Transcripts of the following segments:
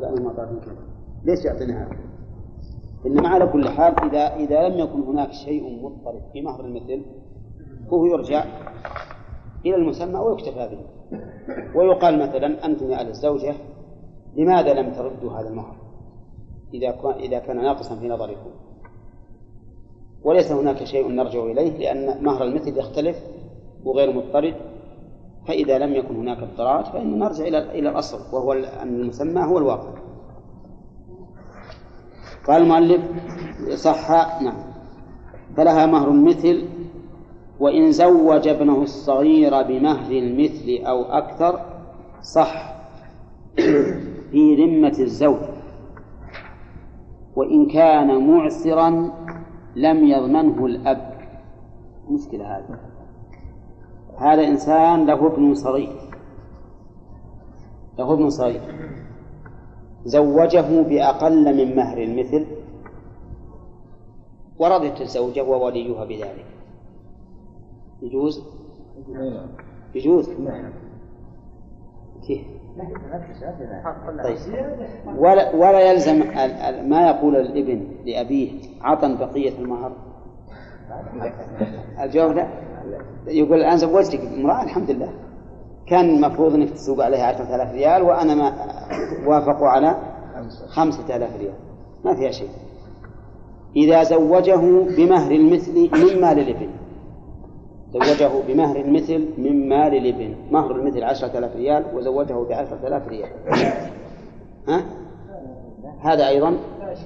لأنهم أعطاكم كذا ليش يعطينا هذا؟ إنما على كل حال إذا إذا لم يكن هناك شيء مضطرب في مهر المثل فهو يرجع إلى المسمى ويكتفى به ويقال مثلا أنتم يا الزوجة لماذا لم تردوا هذا المهر؟ إذا إذا كان ناقصا في نظركم. وليس هناك شيء نرجع إليه لأن مهر المثل يختلف وغير مضطرد فإذا لم يكن هناك اضطراد فإن نرجع إلى إلى الأصل وهو أن المسمى هو الواقع. قال المؤلف صح نعم. فلها مهر المثل وإن زوج ابنه الصغير بمهر المثل أو أكثر صح. في ذمة الزوج. وإن كان معسرا لم يضمنه الأب. مشكلة هذه. هذا إنسان له ابن صغير. له ابن صغير. زوجه بأقل من مهر المثل. ورضت الزوجة ووليها بذلك. يجوز؟ يجوز. كيف؟ طيب. ولا ولا يلزم ما يقول الابن لأبيه عطا بقية المهر. الجواب لا؟ يقول الآن زوجتك امرأة الحمد لله كان المفروض أنك تسوق عليها عشرة آلاف ريال وأنا ما وافقوا على خمسة آلاف ريال. ما فيها شيء. إذا زوجه بمهر المثل من مال الإبن. زوجه بمهر المثل من مال الإبن. مهر المثل عشرة آلاف ريال وزوجه بعشرة آلاف ريال. ها؟ هذا أيضا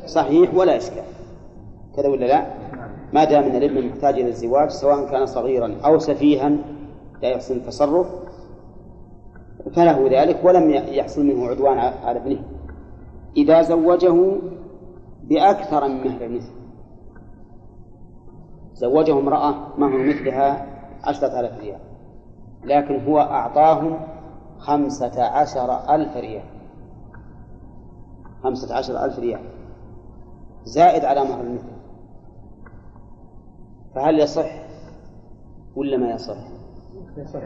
صحيح ولا إشكال. كذا ولا لا؟ ما دام أن الابن محتاج إلى الزواج سواء كان صغيرا أو سفيها لا يحسن التصرف فله ذلك ولم يحصل منه عدوان على ابنه. إذا زوجه بأكثر من مهر المثل. زوجه امرأة مهر مثلها عشرة آلاف ريال لكن هو أعطاهم خمسة عشر ألف ريال. خمسة عشر ألف ريال. زائد على مهر المثل. فهل يصح ولا ما يصح؟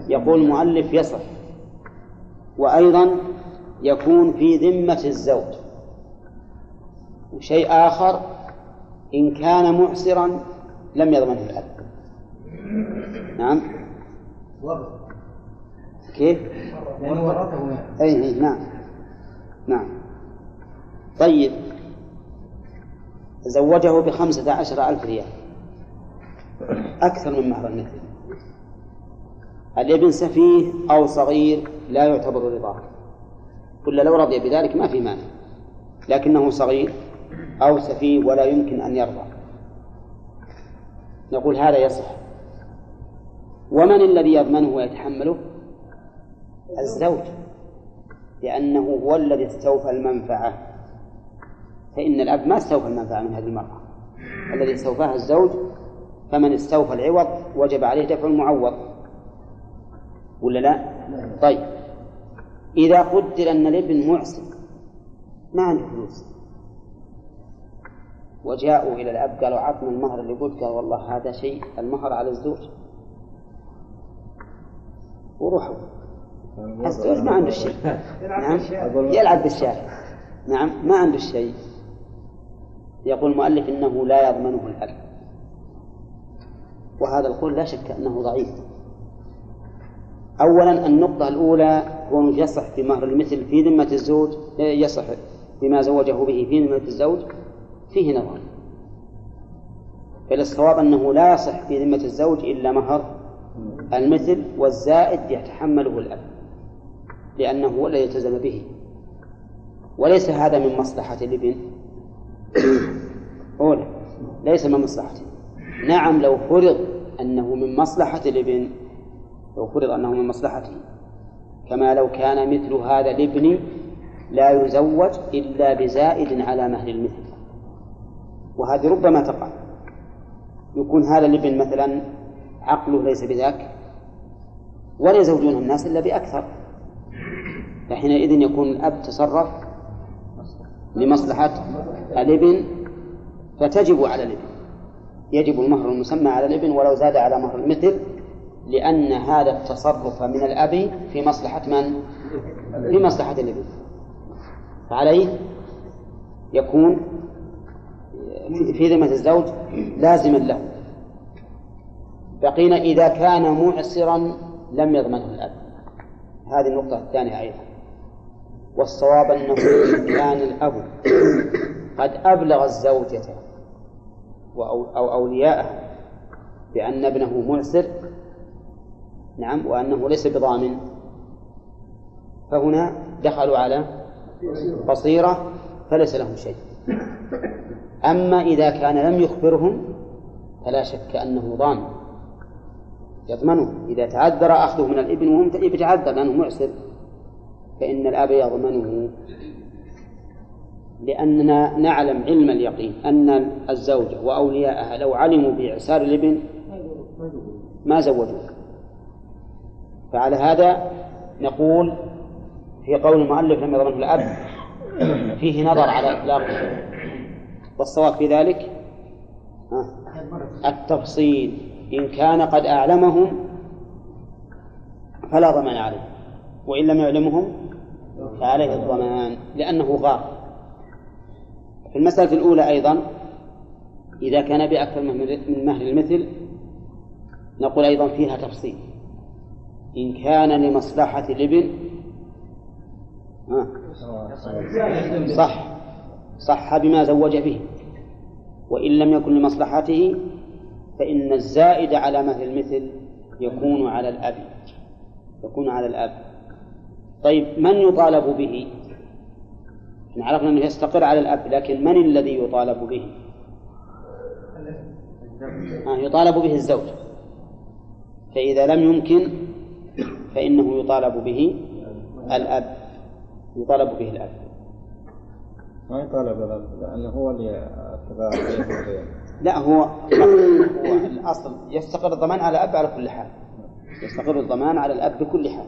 يقول المؤلف يصح. وأيضا يكون في ذمة الزوج. وشيء آخر إن كان معسرا لم يضمنه الأب. نعم. كيف؟ أي أي نعم. نعم. طيب. زوجه بخمسة عشر ألف ريال. أكثر من مهر المثل الابن سفيه أو صغير لا يعتبر رضاه. ولا لو رضي بذلك ما في مانع. لكنه صغير أو سفيه ولا يمكن أن يرضى. نقول هذا يصح. ومن الذي يضمنه ويتحمله؟ الزوج. لأنه هو الذي استوفى المنفعة. فإن الأب ما استوفى المنفعة من هذه المرأة. الذي استوفاها الزوج فمن استوفى العوض وجب عليه دفع المعوض. ولا لا؟ طيب. إذا قدر أن الابن معسر ما عنده فلوس؟ وجاءوا إلى الأب قالوا عطنا المهر اللي قلت قال والله هذا شيء المهر على الزوج. وروحوا. الزوج ما عنده شيء. نعم. يلعب بالشارع. نعم. ما عنده شيء. يقول المؤلف إنه لا يضمنه الأب وهذا القول لا شك أنه ضعيف. أولا النقطة الأولى كونه يصح في مهر المثل في ذمة الزوج يصح بما زوجه به في ذمة الزوج فيه نظر فالصواب أنه لا يصح في ذمة الزوج إلا مهر المثل والزائد يتحمله الأب لأنه هو الذي التزم به. وليس هذا من مصلحة الابن. أولا ليس من مصلحته نعم لو فرض أنه من مصلحة الابن لو فرض أنه من مصلحته. كما لو كان مثل هذا الابن لا يزوج إلا بزائد على مهر المثل. وهذه ربما تقع. يكون هذا الابن مثلا عقله ليس بذاك ولا يزوجون الناس إلا بأكثر. فحينئذ يكون الأب تصرف لمصلحة الابن فتجب على الابن. يجب المهر المسمى على الابن ولو زاد على مهر المثل لأن هذا التصرف من الأب في مصلحة من؟ في مصلحة الابن. فعليه يكون في ذمة الزوج لازما له. بقينا إذا كان معسرا لم يضمنه الأب. هذه النقطة الثانية أيضا. والصواب أنه كان الأب قد أبلغ الزوجة أو أولياءه بأن ابنه معسر نعم وأنه ليس بضامن. فهنا دخلوا على بصيرة فليس لهم شيء. أما إذا كان لم يخبرهم فلا شك أنه ضامن. يضمنه. إذا تعذر أخذه من الإبن وهم يتعذر لأنه معسر فإن الأب يضمنه. لأننا نعلم علم اليقين أن الزوجة وأولياءها لو علموا بإعسار الإبن ما زوجوه فعلى هذا نقول في قول المؤلف لم يضمنه الأب فيه نظر على إطلاقه والصواب في ذلك التفصيل. إن كان قد أعلمهم فلا ضمان عليه وإن لم يعلمهم فعليه الضمان لأنه غار. في المسألة الأولى أيضا إذا كان بأكثر من مهر المثل نقول أيضا فيها تفصيل. إن كان لمصلحة الابن صح. صح بما زوج به. وإن لم يكن لمصلحته فإن الزائد على مثل المثل يكون على الأب. يكون على الأب. طيب من يطالب به؟ عرفنا أنه يستقر على الأب لكن من الذي يطالب به؟ آه يطالب به الزوج. فإذا لم يمكن فإنه يطالب به الأب. يطالب به الأب. ما يطالب الأب؟ لأنه هو اللي لا هو هو الأصل. يستقر الضمان على الأب على كل حال. يستقر الضمان على الأب بكل حال.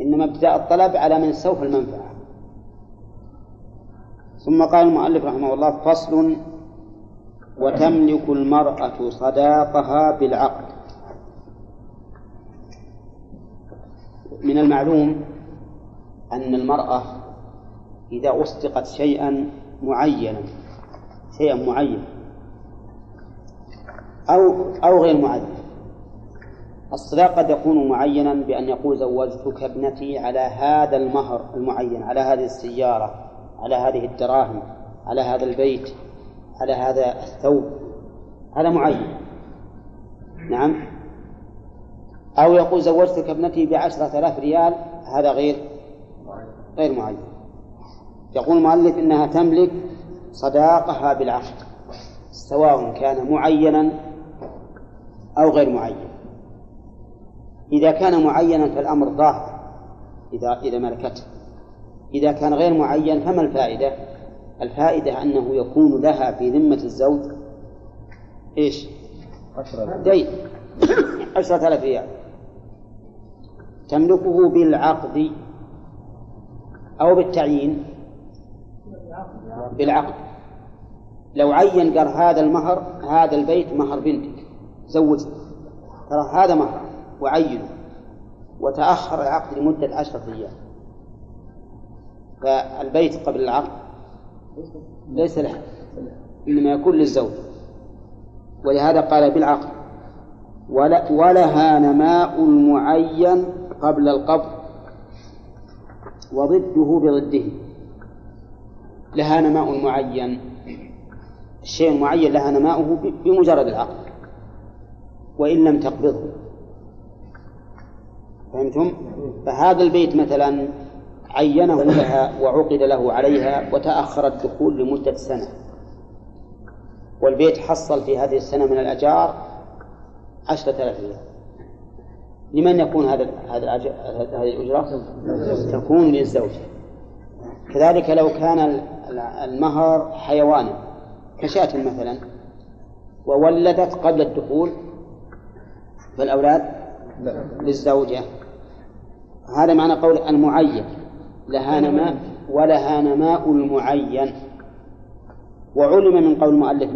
إنما ابتداء الطلب على من سوف المنفعة. ثم قال المؤلف رحمه الله فصل وتملك المرأة صداقها بالعقد. من المعلوم أن المرأة إذا أصدقت شيئا معينا شيئا معين أو أو غير معين الصداق قد يكون معينا بأن يقول زوجتك ابنتي على هذا المهر المعين على هذه السيارة. على هذه الدراهم على هذا البيت على هذا الثوب هذا معين. نعم. أو يقول زوجتك ابنتي بعشرة آلاف ريال هذا غير غير معين. يقول المؤلف إنها تملك صداقها بالعقد سواء كان معينا أو غير معين. إذا كان معينا فالأمر ظاهر إذا إذا ملكته. إذا كان غير معين فما الفائدة؟ الفائدة أنه يكون لها في ذمة الزوج إيش؟ دين. عشرة آلاف ريال. تملكه بالعقد أو بالتعيين؟ بالعقد. لو عين قال هذا المهر هذا البيت مهر بنتك. زوجها. ترى هذا مهر. وعينه. وتأخر العقد لمدة عشرة أيام فالبيت قبل العقد ليس له إنما يكون للزوج. ولهذا قال بالعقد ولها نماء معين قبل القبض وضده بضده. لها نماء معين. الشيء المعين لها نماؤه بمجرد العقد وإن لم تقبضه. فهمتم؟ فهذا البيت مثلا عينه لها وعقد له عليها وتأخر الدخول لمدة سنة. والبيت حصل في هذه السنة من الأجار عشرة آلاف ريال. لمن يكون هذا هذا هذه الأجرة؟ تكون للزوج. كذلك لو كان المهر حيوانا كشاة مثلا وولدت قبل الدخول فالأولاد للزوجة. هذا معنى قول المعين. لها نماء ولها نماء المعين. وعلم من قول المؤلف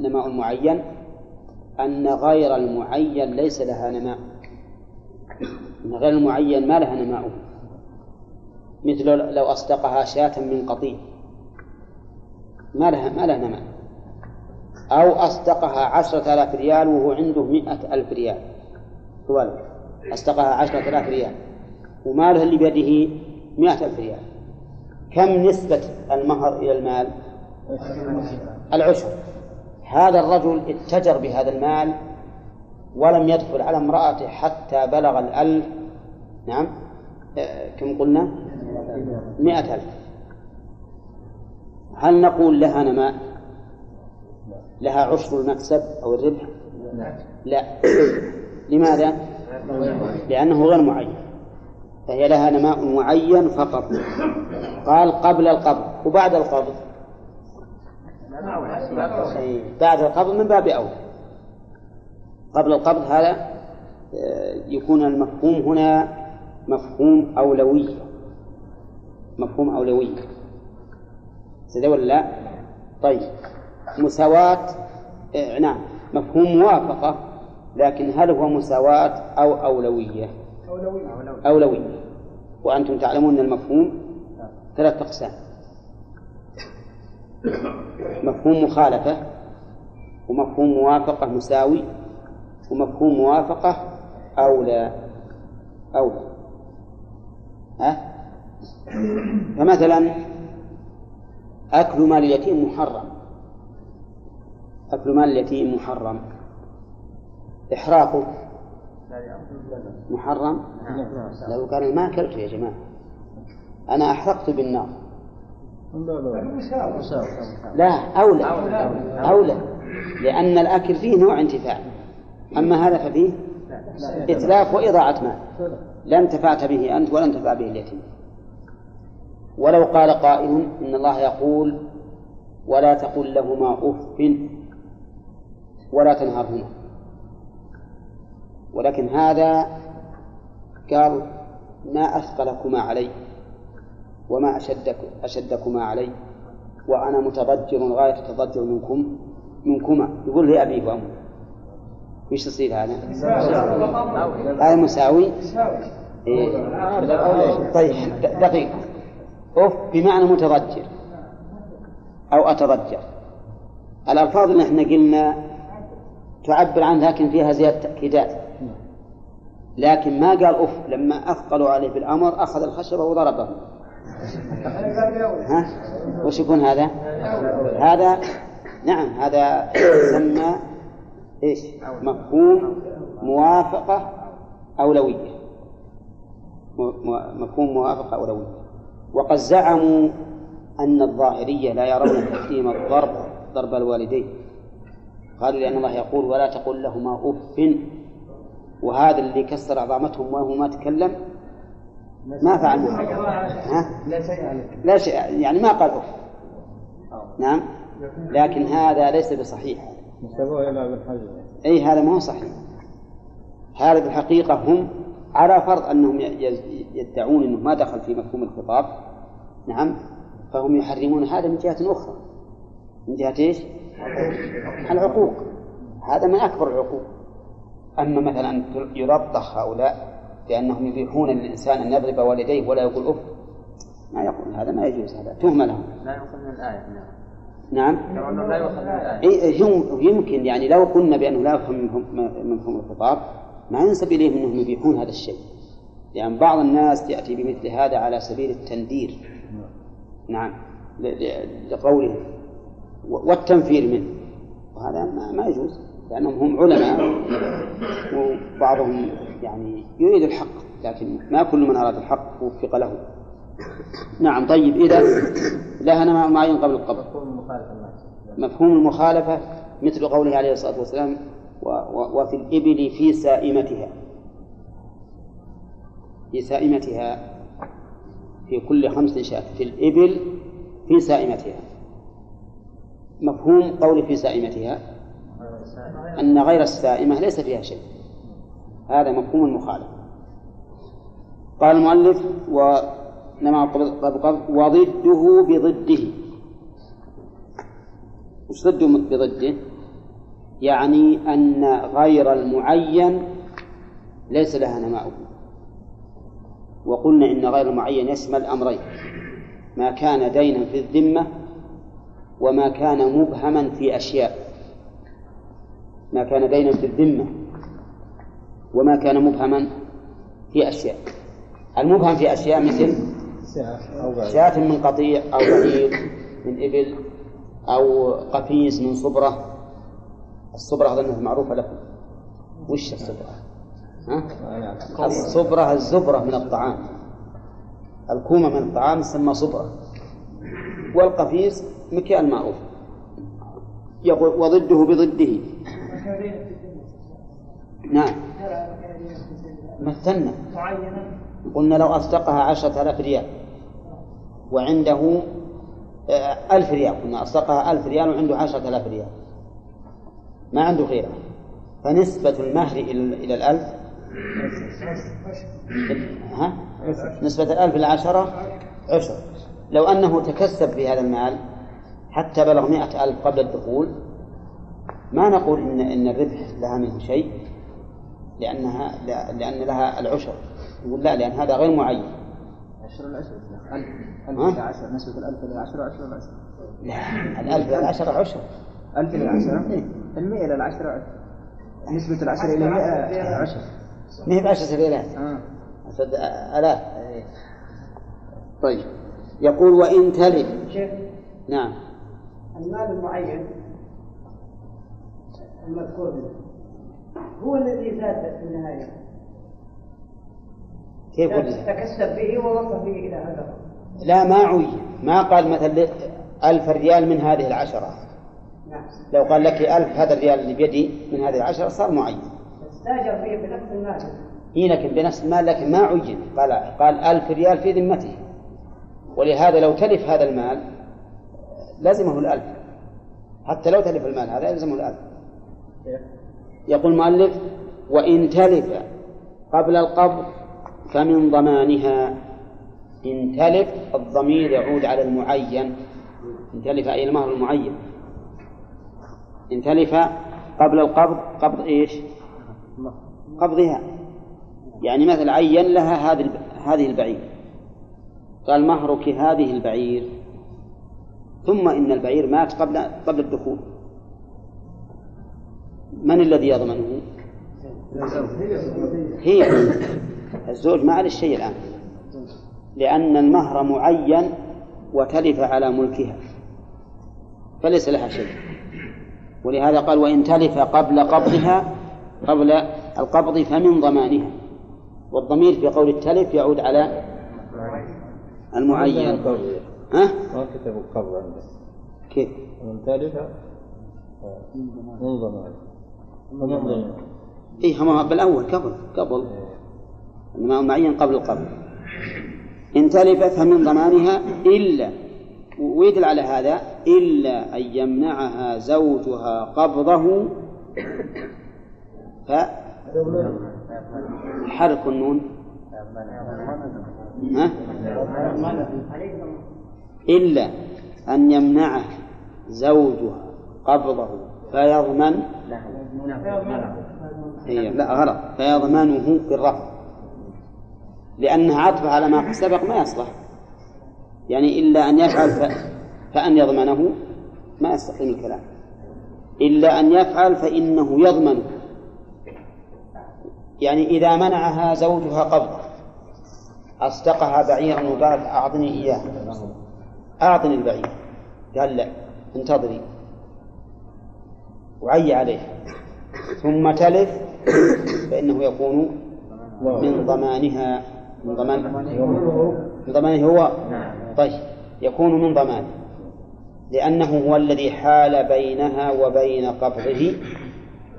نماء المعين أن غير المعين ليس لها نماء أن غير المعين ما لها نماؤه مثل لو أصدقها شاة من قطيع. ما لها ما لها نماء أو أصدقها عشرة آلاف ريال وهو عنده مئة ألف ريال. أصدقها عشرة آلاف ريال. وماله اللي بيده مئة ألف ريال. كم نسبة المهر إلى المال؟ العشر. هذا الرجل اتجر بهذا المال ولم يدخل على امرأته حتى بلغ الألف. نعم. آه، كم قلنا؟ مئة ألف. هل نقول لها نماء؟ لها عشر المكسب أو الربح؟ لا. لماذا؟ لأنه غير معين. فهي لها نماء معين فقط. قال قبل القبض وبعد القبض. بعد القبض من باب أولى قبل القبض هذا آه، يكون المفهوم هنا مفهوم أولوية مفهوم أولوية سيدي ولا لا؟ طيب. مساواة آه، نعم مفهوم موافقة لكن هل هو مساواة أو أولوية؟ أولوية. أولوية. وأنتم تعلمون أن المفهوم ثلاث أقسام. مفهوم مخالفة ومفهوم موافقة مساوي ومفهوم موافقة أولى. أولى. ها؟ فمثلا أكل مال اليتيم محرم. أكل مال اليتيم محرم. إحراقه. محرم؟ لو كان ما أكلته يا جماعة. أنا أحرقت بالنار. لا أولى. أولى. لأن الأكل فيه نوع انتفاع. أما هذا ففيه إتلاف وإضاعة مال. لا انتفعت به أنت ولا انتفع به اليتيم. ولو قال قائل إن الله يقول ولا تقل لهما أف ولا تنهرهما. ولكن هذا قال ما أثقلكما علي وما أشدك أشدكما علي وأنا متضجر غاية التضجر منكم منكما. يقول لي أبي وأمي وش تصير هذا؟ هذا مساوي؟ إيه. طيب دقيقة أف بمعنى متضجر أو أتضجر. الألفاظ اللي إحنا قلنا تعبر عن لكن فيها زيادة تأكيدات. لكن ما قال أف لما أثقلوا عليه بالأمر أخذ الخشبة وضربه ها؟ وش يكون هذا؟ هذا نعم هذا يسمى إيش؟ مفهوم موافقة أولوية مفهوم موافقة أولوية وقد زعموا أن الظاهرية لا يرون تحريم الضرب ضرب الوالدين قالوا لأن الله يقول ولا تقل لهما أف وهذا اللي كسر عظامتهم وهو ما تكلم؟ ما فعل؟ لا شيء لا شيء يعني ما قال أف نعم؟ لكن هذا ليس بصحيح. أي هذا ما هو صحيح. هذا بالحقيقة هم على فرض أنهم يدعون أنه ما دخل في مفهوم الخطاب. نعم؟ فهم يحرمون هذا من جهة أخرى. من جهة إيش؟ العقوق. هذا من أكبر العقوق. أما مثلا يلطخ هؤلاء بأنهم يبيحون للإنسان أن يضرب والديه ولا يقول أف ما يقول هذا ما يجوز هذا. تهمة لهم لا يؤخذ من الآية نعم. لا يؤخذ من الآية. يمكن يعني لو قلنا بأنه لا يفهم من مفهوم الخطاب ما ينسب إليهم أنهم يبيحون هذا الشيء. لأن يعني بعض الناس يأتي بمثل هذا على سبيل التندير. نعم لقوله والتنفير منه. وهذا ما, ما يجوز. لأنهم هم علماء. وبعضهم يعني يريد الحق لكن ما كل من أراد الحق وفق له. نعم طيب إذا لها نماء معين قبل القبر. مفهوم المخالفة مثل قوله عليه الصلاة والسلام وفي الإبل في سائمتها. في سائمتها في كل خمس شاة في الإبل في سائمتها. مفهوم قول في سائمتها. أن غير السائمة ليس فيها شيء. هذا مفهوم المخالفة قال المؤلف ونمع قبل وضده بضده. وش ضده بضده؟ يعني أن غير المعين ليس لها نماؤه. وقلنا إن غير المعين يشمل أمرين ما كان دينا في الذمة وما كان مبهما في أشياء. ما كان دينا في الذمة وما كان مبهما في أشياء. المبهم في أشياء مثل شاة من قطيع أو بعير من إبل أو قفيز من صبرة. الصبرة أظنها معروفة لكم. وش الصبرة؟ ها؟ الصبرة الزبرة من الطعام. الكومة من الطعام تسمى صبرة. والقفيز مكيال معروف. يقول وضده بضده. نعم. مثلنا. قلنا لو أصدقها عشرة آلاف ريال وعنده آه، ألف ريال قلنا أصدقها ألف ريال وعنده عشرة آلاف ريال. ما عنده غيرها. فنسبة المهر إلى الألف. ها؟ نسبة الألف إلى عشرة عشر. لو أنه تكسب في هذا المال حتى بلغ مئة ألف قبل الدخول ما نقول إن إن الربح لها منه شيء. لأنها لأن لها العشر. يقول لا لأن هذا غير معين. عشر العشر؟ ألف. ألف إلى عشر. نسبة الألف إلى عشر عشر العشر لا الألف إلى العشرة عشر. ألف إلى العشرة إيه. المئة إلى العشرة عشر نسبة العشرة إلى المئة عشر. ما هي بعشرة ريالات آه. آلاف طيب. يقول وإن تلف نعم. المال المعين. المذكور. هو الذي زاد في النهاية. كيف تكسب به ووصل به إلى هذا. لا ما عين ما قال مثلا ألف ريال من هذه العشرة. نعم. لو قال لك ألف هذا الريال اللي بيدي من هذه العشرة صار معين. استاجر فيه بنفس المال. إيه لكن بنفس المال لكن ما عين قال قال ألف ريال في ذمته. ولهذا لو تلف هذا المال لزمه الألف. حتى لو تلف المال هذا يلزمه الألف. يقول المؤلف وإن تلف قبل القبض فمن ضمانها. إن تلف الضمير يعود على المعين. إن تلف أي المهر المعين. إن تلف قبل القبض قبض إيش؟ قبضها. يعني مثل عين لها هذه هذه البعير. قال مهرك هذه البعير. ثم إن البعير مات قبل قبل الدخول. من الذي يضمنه؟ هي. الزوج ما عليه شيء الآن. لأن المهر معين وتلف على ملكها. فليس لها شيء. ولهذا قال وإن تلف قبل قبضها قبل القبض فمن ضمانها. والضمير في قول التلف يعود على المعين. ها؟ ما كتب القبض كيف؟ من تلف من ضمانه من ضمانه إيه هم بالأول قبل قبل. إنما معين قبل القبل إن تلفت فمن ضمانها إلا ويدل على هذا إلا أن يمنعها زوجها قبضه ف حرك النون. ها؟ إلا أن يمنعه زوجها قبضه. فيضمن إيه لا غلط. فيضمنه بالرفض. لأنها عطفة على ما سبق ما يصلح. يعني إلا أن يفعل ف... فأن يضمنه ما يستقيم الكلام. إلا أن يفعل فإنه يضمن. يعني إذا منعها زوجها قبض أصدقها بعيرا وقالت أعطني إياه. أعطني البعير. قال لا انتظري. وعي عليه. ثم تلف فإنه يكون من ضمانها. من ضمان من ضمانه هو؟ طيب يكون من ضمانه لأنه هو الذي حال بينها وبين قبضه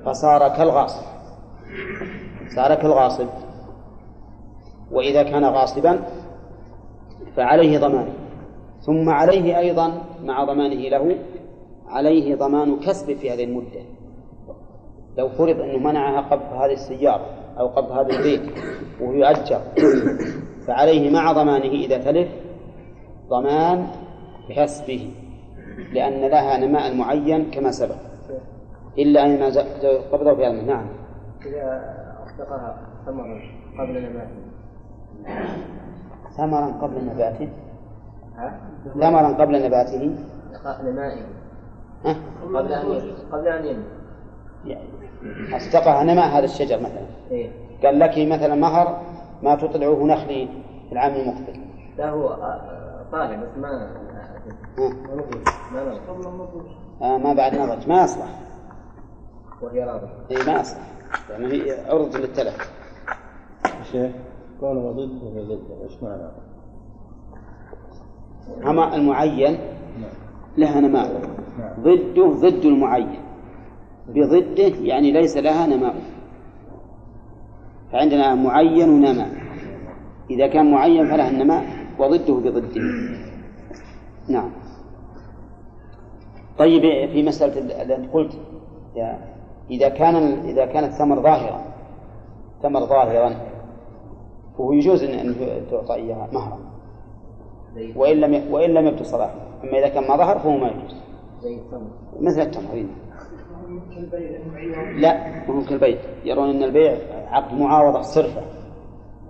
فصار كالغاصب. صار كالغاصب. وإذا كان غاصبا فعليه ضمانه. ثم عليه أيضا مع ضمانه له عليه ضمان كسب في هذه المدة. لو فرض أنه منعها قبض هذه السيارة أو قبض هذا البيت وهو يؤجر فعليه مع ضمانه إذا تلف ضمان كسبه لأن لها نماء معين كما سبق. إلا أن قبضه في هذا نعم. إذا أصدقها ثمر قبل نمائه ثمرا قبل نباته؟ ثمرا قبل نباته؟ نمائي ها؟ قبل أن قبل أن ينمو يعني أصدقها نماء هذا الشجر مثلا. إيه. قال لك مثلا مهر ما تطلعه نخلي في العام المقبل. لا هو آه، طالع بس ما. ما نضج آه ما بعد نضج ما يصلح وهي راضية اي ما يصلح يعني هي عرض للتلف. شيخ كونه ضد وهي ضده إيش معنى؟ أما المعين نعم. لها نماء نعم. ضده ضد المعين. بضده يعني ليس لها نماء فعندنا معين ونماء. إذا كان معين فلها النماء وضده بضده. نعم. طيب في مسألة اللي أنت قلت إذا كان إذا كان الثمر ظاهرا ثمر ظاهرا فهو يجوز أن تعطى إياها مهرا. وإن لم وإن لم يبدو صلاحه. أما إذا كان ما ظهر فهو ما يجوز. زي التمر. مثل التمر لا مو كالبيع يرون أن البيع عقد معاوضة صرفة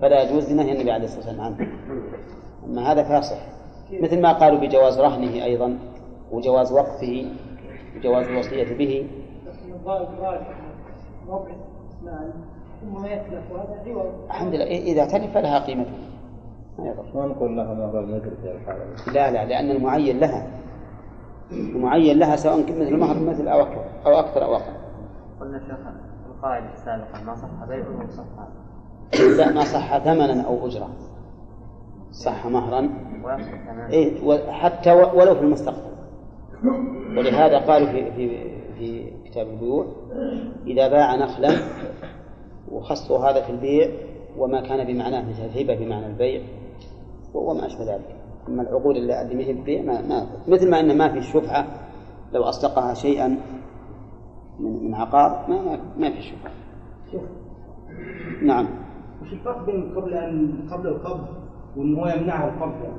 فلا يجوز لنهي النبي عليه الصلاة والسلام عنه. أما هذا فيصح مثل ما قالوا بجواز رهنه أيضا وجواز وقفه وجواز الوصية به. الحمد لله إيه، إذا تلف فلها قيمته ما نقول لها مهر لا لا لأن المعين لها. المعين لها سواء كان مثل مهر مثل أو أكثر أو أكثر أو أقل. قلنا شيخ القاعدة السابقة ما صح بيع وصح لا ما صح ثمنا أو أجرة صح مهرا. إيه وحتى و- ولو في المستقبل. ولهذا قالوا في في في كتاب البيوع إذا باع نخلا وخصوا هذا في البيع وما كان بمعناه مثل الهبة بمعنى البيع وما أشبه ذلك. أما العقود اللي ما هي ما, ما مثل ما أن ما في شفعة لو أصدقها شيئا من من عقار ما ما, ما في شفعة شوف نعم. وش الفرق بين قبل ان قبل القبض وان هو يمنعها القبض؟ يعني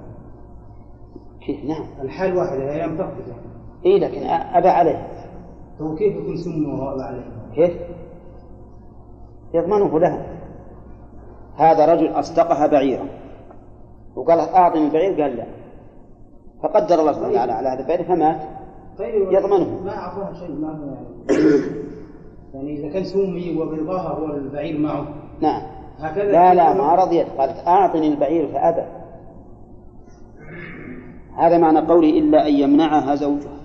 كيف؟ نعم. الحال واحدة هي لم تقبض يعني. إيه لكن أبى عليه. هو كيف يكون سمه وهو عليه؟ كيف؟ يضمنه لها. هذا رجل أصدقها بعيرا. وقال أعطني البعير قال لا. فقدر الله سبحانه وتعالى على هذا البعير فمات. طيب يضمنه. ما اعطاها شيء ما يعني يعني إذا كان سمي وبرضاها هو البعير معه. نعم. هكذا لا لا ما رضيت. قالت أعطني البعير فأبى. هذا معنى قولي إلا أن يمنعها زوجها.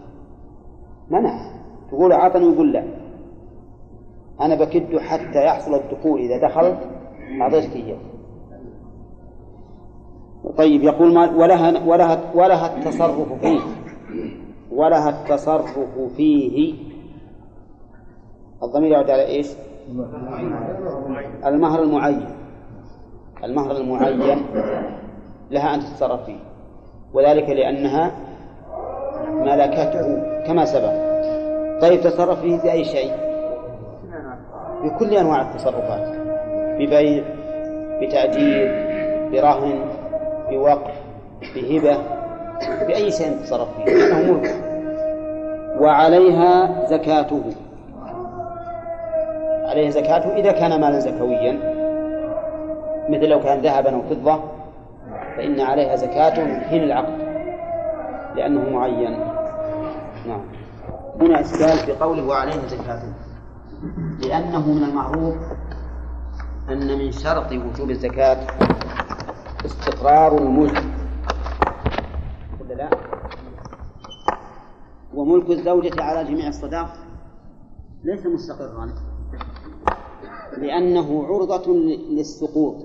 منع. تقول أعطني ويقول لا. أنا بكد حتى يحصل الدخول إذا دخلت أعطيتك إياه. طيب يقول ما ولها ولها ولها التصرف فيه. ولها التصرف فيه. الضمير يعود على إيش؟ المهر المعين. المهر المعين لها أن تتصرف فيه. وذلك لأنها ملكته كما سبق. طيب تصرف فيه بأي شيء؟ بكل أنواع التصرفات. ببيع بتأجير برهن بوقف بهبة بأي شيء تصرف فيه لأنه ملك. وعليها زكاته. عليه زكاته إذا كان مالا زكويا مثل لو كان ذهبا أو فضة فإن عليها زكاته من حين العقد لأنه معين. نعم. هنا إشكال في قوله وعليها زكاته. لأنه من المعروف أن من شرط وجوب الزكاة استقرار الملك ولا لا؟ وملك الزوجة على جميع الصداق ليس مستقرا لأنه عرضة للسقوط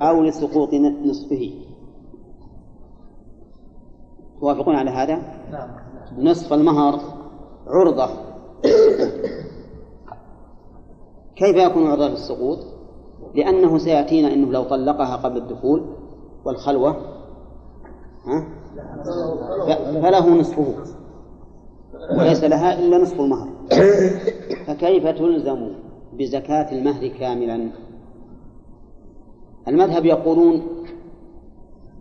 أو لسقوط نصفه توافقون على هذا؟ نصف المهر عرضة كيف يكون عرضة للسقوط؟ لأنه سيأتينا أنه لو طلقها قبل الدخول والخلوة ها؟ فله نصفه وليس لها إلا نصف المهر. فكيف تلزم بزكاة المهر كاملا؟ المذهب يقولون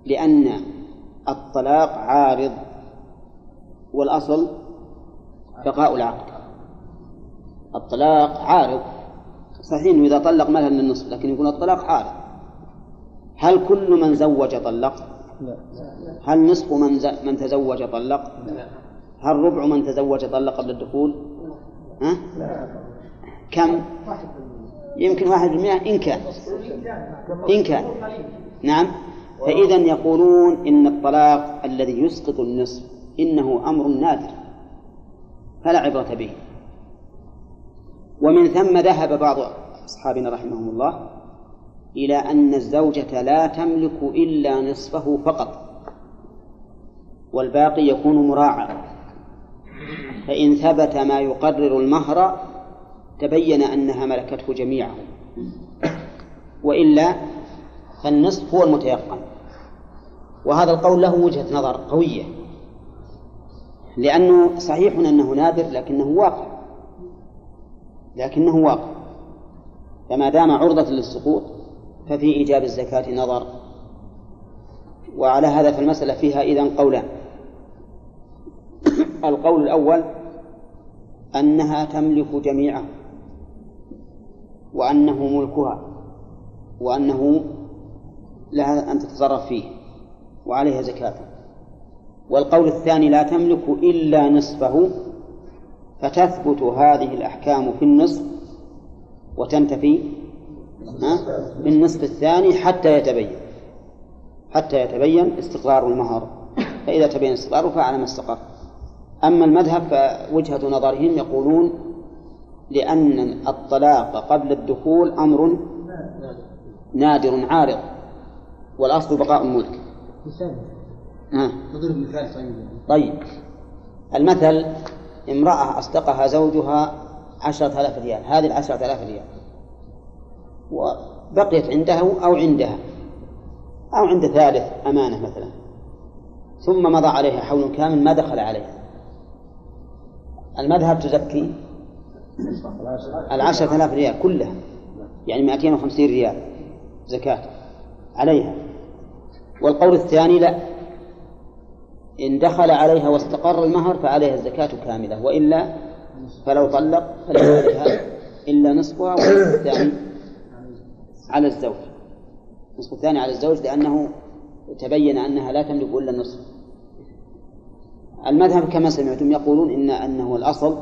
لأن الطلاق عارض والأصل بقاء العقد. الطلاق عارض صحيح إنه إذا طلق مثلا النصف لكن يقول الطلاق عارض هل كل من زوج طلق؟ لا هل نصف من ز... من تزوج طلق؟ هل ربع من تزوج طلق قبل الدخول؟ ها؟ كم؟ يمكن واحد بالمئة إن كان إن كان نعم فإذا يقولون إن الطلاق الذي يسقط النصف إنه أمر نادر فلا عبرة به ومن ثم ذهب بعض أصحابنا رحمهم الله إلى أن الزوجة لا تملك إلا نصفه فقط والباقي يكون مراعى فإن ثبت ما يقرر المهر تبين أنها ملكته جميعه وإلا فالنصف هو المتيقن. وهذا القول له وجهة نظر قوية لأنه صحيح أنه نادر لكنه واقع. لكنه واقع. فما دام عرضة للسقوط ففي إيجاب الزكاة نظر. وعلى هذا فالمسألة فيها إذن قولان. القول الأول أنها تملك جميعه وأنه ملكها وأنه لها أن تتصرف فيه وعليها زكاة. والقول الثاني لا تملك إلا نصفه فتثبت هذه الأحكام في النصف وتنتفي بالنصف الثاني حتى يتبين حتى يتبين استقرار المهر. فإذا تبين استقراره فعلى ما استقر. أما المذهب فوجهة نظرهم يقولون لأن الطلاق قبل الدخول أمر نادر عارض والأصل بقاء الملك. آه. نضرب مثال طيب طيب. المثل امرأة أصدقها زوجها عشرة آلاف ريال هذه العشرة آلاف ريال. وبقيت عنده أو عندها أو عند ثالث أمانة مثلا. ثم مضى عليها حول كامل ما دخل عليها. المذهب تزكي العشرة آلاف ريال كلها يعني 250 ريال زكاة عليها. والقول الثاني لا. إن دخل عليها واستقر المهر فعليها الزكاة كاملة وإلا فلو طلق فليس عليها إلا نصفها والنصف الثاني على الزوج. النصف الثاني على الزوج لأنه تبين أنها لا تملك إلا النصف. المذهب كما سمعتم يقولون إن أنه الأصل.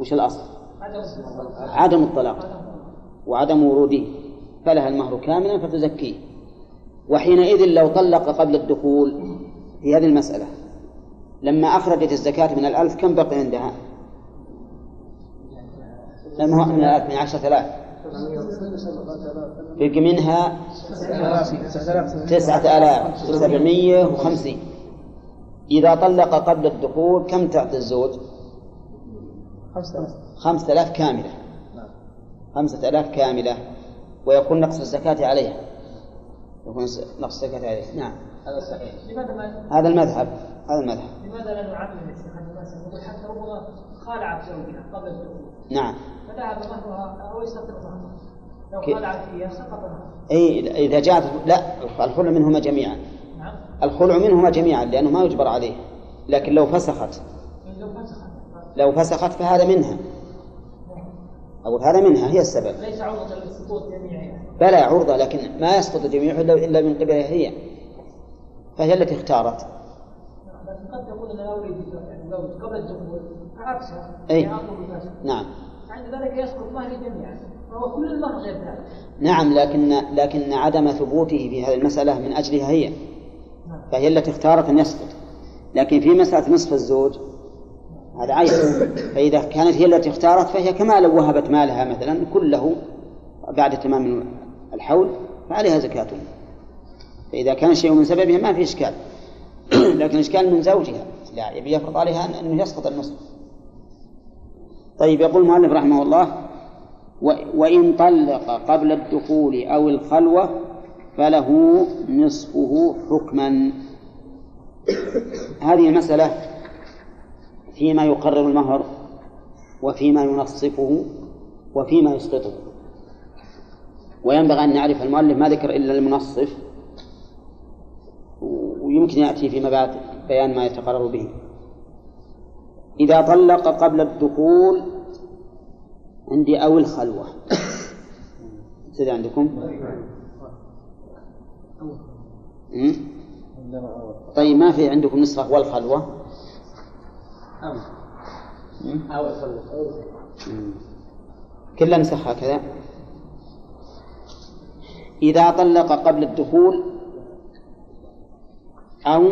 وش الأصل؟ عدم الطلاق وعدم وروده. فلها المهر كاملا فتزكيه. وحينئذ لو طلق قبل الدخول في هذه المسألة. لما أخرجت الزكاة من الألف كم بقي عندها؟ لما هو من الألف من عشرة آلاف. بقي منها تسعة آلاف وسبعمية وخمسين. إذا طلق قبل الدخول كم تعطي الزوج؟ خمسة آلاف كاملة. خمسة آلاف كاملة. ويكون نقص الزكاة عليها. يكون نقص الزكاة عليها. نعم. هذا صحيح. لماذا ما هذا المذهب هذا المذهب. لماذا لا نعمم يا شيخ هذه المسألة نقول حتى ربما خالعت زوجها قبل الدخول. نعم. فذهب مهرها أو يسقط مهرها لو خالعت فيها سقط أي إذا جاءت لا الخلع منهما جميعا. نعم. الخلع منهما جميعا لأنه ما يجبر عليه. لكن لو فسخت. لو فسخت. لو فسخت فهذا منها. أو هذا منها هي السبب. ليس عرضة للسقوط جميعها بلى عرضة لكن ما يسقط جميعه إلا إلا من قبلها هي. فهي التي اختارت. لكن قد أريد يعني زوج قبل الدخول عكسها الفسخ. نعم. عند ذلك يسقط مهري جميعا فهو كل المهر غير ذلك نعم لكن لكن عدم ثبوته في هذه المسألة من أجلها هي. فهي التي اختارت أن يسقط. لكن في مسألة نصف الزوج هذا عيب. فإذا كانت هي التي اختارت فهي كما لو وهبت مالها مثلا كله بعد تمام الحول فعليها زكاة. فإذا كان شيء من سببها ما في إشكال. لكن الإشكال من زوجها. لا يبي يفرض عليها أن- أنه يسقط النصف. طيب يقول المؤلف رحمه الله وإن طلق قبل الدخول أو الخلوة فله نصفه حكما. هذه المسألة فيما يقرر المهر وفيما ينصفه وفيما يسقطه. وينبغي أن نعرف المؤلف ما ذكر إلا المنصف. ويمكن يأتي فيما بعد بيان ما يتقرر به. إذا طلق قبل الدخول عندي أو الخلوة. كذا عندكم؟ طيب ما في عندكم نسخة والخلوة؟ أول خلوة أمم. كلها نسخ هكذا. إذا طلق قبل الدخول أو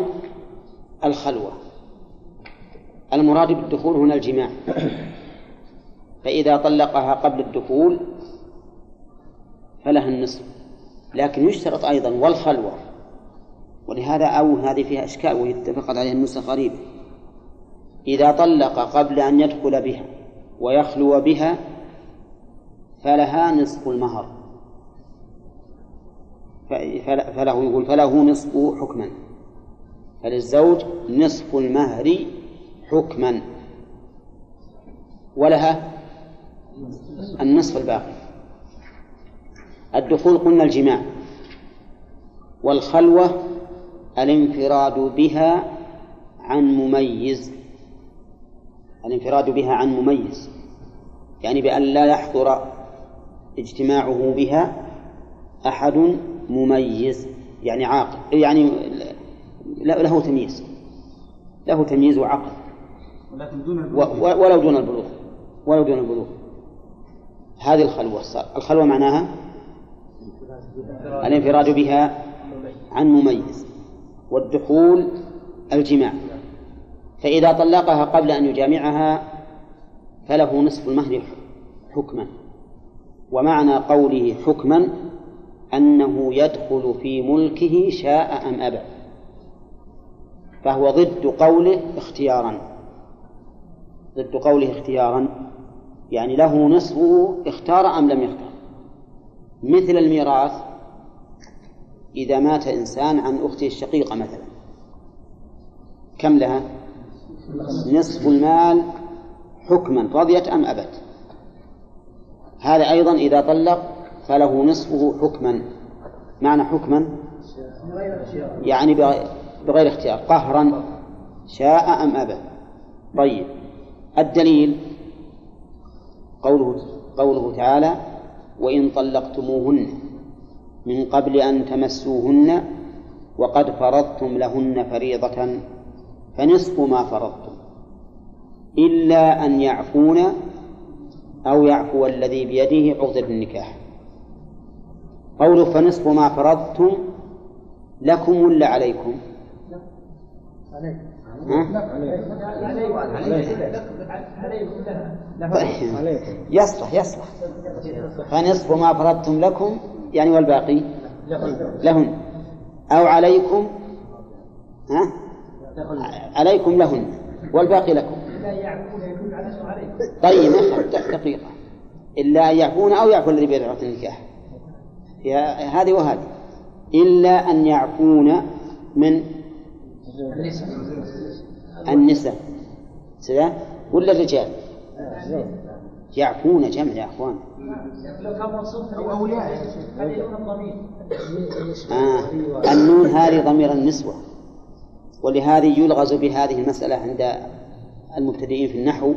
الخلوة. المراد بالدخول هنا الجماع. فإذا طلقها قبل الدخول فلها النصف. لكن يشترط أيضا والخلوة. ولهذا أو هذه فيها إشكال وهي اتفقت عليها النسخ قريب. إذا طلق قبل أن يدخل بها ويخلو بها فلها نصف المهر. فله يقول فله نصف حكما. فللزوج نصف المهر حكما. ولها النصف الباقي. الدخول قلنا الجماع. والخلوة الانفراد بها عن مميز. الانفراد بها عن مميز. يعني بأن لا يحضر اجتماعه بها أحد مميز. يعني عاقل يعني له تمييز. له تمييز وعقل. ولكن دون البلوغ. ولو دون البلوغ. ولو دون البلوغ. هذه الخلوة الخلوة معناها الانفراد بها عن مميز والدخول الجماع. فإذا طلقها قبل أن يجامعها فله نصف المهر حكما. ومعنى قوله حكما أنه يدخل في ملكه شاء أم أبى. فهو ضد قوله اختيارا. ضد قوله اختيارا يعني له نصفه اختار أم لم يختار. مثل الميراث إذا مات إنسان عن أخته الشقيقة مثلا كم لها؟ نصف المال حكما رضيت أم أبت. هذا أيضا إذا طلق فله نصفه حكما. معنى حكما؟ يعني بغير اختيار قهرا شاء أم أبى طيب الدليل قوله قوله تعالى وإن طلقتموهن من قبل أن تمسوهن وقد فرضتم لهن فريضة فنصف ما فرضتم إلا أن يعفون أو يعفو الذي بيده عقدة النكاح قوله فنصف ما فرضتم لكم ولا عليكم؟ يصلح يصلح. فنصف ما فرضتم لكم يعني والباقي؟ لهن. أو عليكم ها؟ عليكم لهن والباقي لكم. طيب دقيقة. إلا أن يعفون أو يعفو الذي بيده عقد النكاح. هذه وهذه. إلا أن يعفون من النساء. سلام. ولا الرجال؟ يعفون جمع يا الضمير آه. النون هذه ضمير النسوة. ولهذه يلغز بهذه المسألة عند المبتدئين في النحو.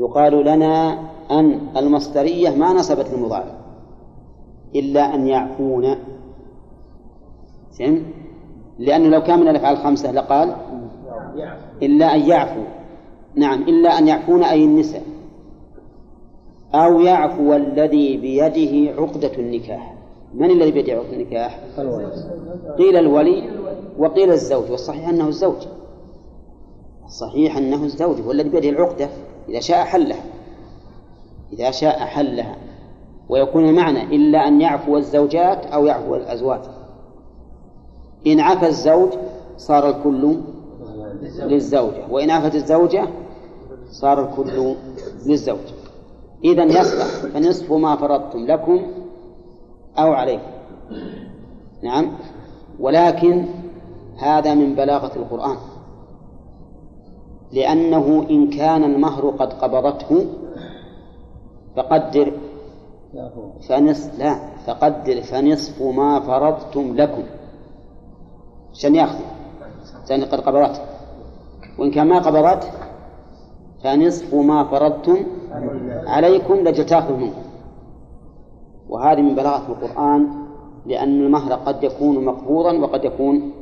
يقال لنا أن المصدرية ما نصبت المضارع إلا أن يعفون. فهم؟ لأنه لو كان من الأفعال الخمسة لقال إلا أن يعفو. نعم إلا أن يعفون أي النساء. أو يعفو الذي بيده عقدة النكاح. من الذي بيده عقدة النكاح؟ قيل الولي وقيل الزوج. والصحيح أنه الزوج. الصحيح أنه الزوج هو الذي بيده العقدة إذا شاء حلها. إذا شاء حلها. ويكون المعنى إلا أن يعفو الزوجات أو يعفو الأزواج. إن عفى الزوج صار الكل للزوجة وإن عفت الزوجة صار الكل للزوج. إذا يصلح فنصف ما فرضتم لكم أو عليكم. نعم؟ ولكن هذا من بلاغة القرآن. لأنه إن كان المهر قد قبضته فقدر. فنصف لا فقدر فنصف ما فرضتم لكم. عشان ياخذ. عشان قد قبضته وإن كان ما قبضته فنصف ما فرضتم عليكم لجل منكم وهذه من بلاغة القرآن لأن المهر قد يكون مقبوضا وقد يكون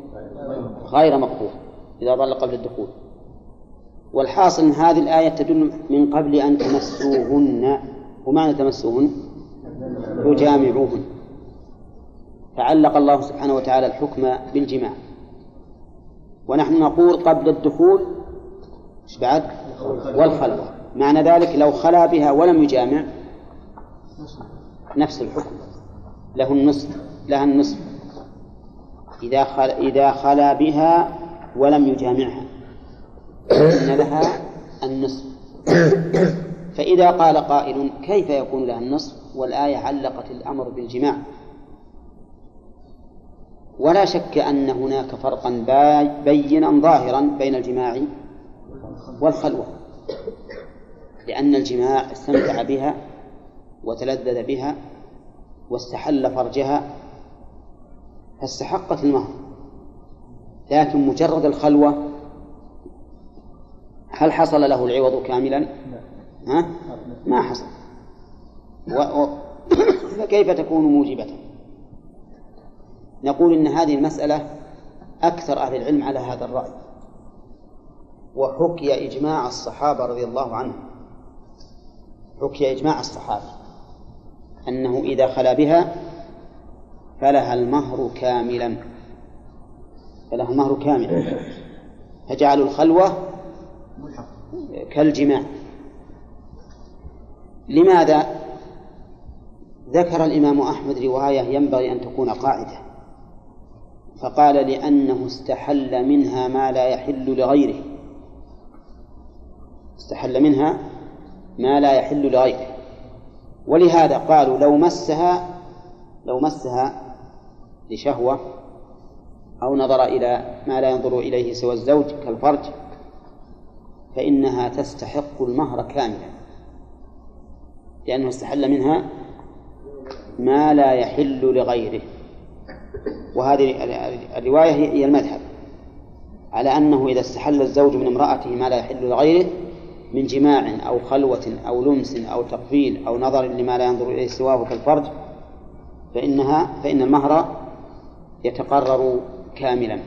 غير مقبوض إذا ظل قبل الدخول. والحاصل أن هذه الآية تدل من قبل أن تمسوهن. ومعنى تمسوهن؟ يجامعوهن فعلق الله سبحانه وتعالى الحكم بالجماع. ونحن نقول قبل الدخول إيش بعد؟ والخلوة معنى ذلك لو خلا بها ولم يجامع نفس الحكم. له النصف لها النصف. إذا خلا إذا خلا بها ولم يجامعها إن لها النصف. فإذا قال قائل كيف يكون لها النصف؟ والآية علقت الأمر بالجماع. ولا شك أن هناك فرقا بينا ظاهرا بين الجماع والخلوة لأن الجماع استمتع بها وتلذذ بها واستحل فرجها فاستحقت المهر لكن مجرد الخلوة هل حصل له العوض كاملا؟ ها؟ ما حصل و... و... فكيف تكون موجبة؟ نقول إن هذه المسألة أكثر أهل العلم على هذا الرأي. وحكي إجماع الصحابة رضي الله عنهم. حكي إجماع الصحابة. أنه إذا خلا بها فلها المهر كاملا. فلها المهر كاملا. فجعلوا الخلوة كالجماع. لماذا؟ ذكر الإمام أحمد رواية ينبغي أن تكون قاعدة. فقال لأنه استحل منها ما لا يحل لغيره. استحل منها ما لا يحل لغيره. ولهذا قالوا لو مسها لو مسها لشهوة أو نظر إلى ما لا ينظر إليه سوى الزوج كالفرج فإنها تستحق المهر كاملا. لأنه استحل منها ما لا يحل لغيره. وهذه الرواية هي المذهب على أنه إذا استحل الزوج من امرأته ما لا يحل لغيره من جماع أو خلوة أو لمس أو تقبيل أو نظر لما لا ينظر إليه سواه كالفرج فإنها فإن المهر يتقرر كاملا.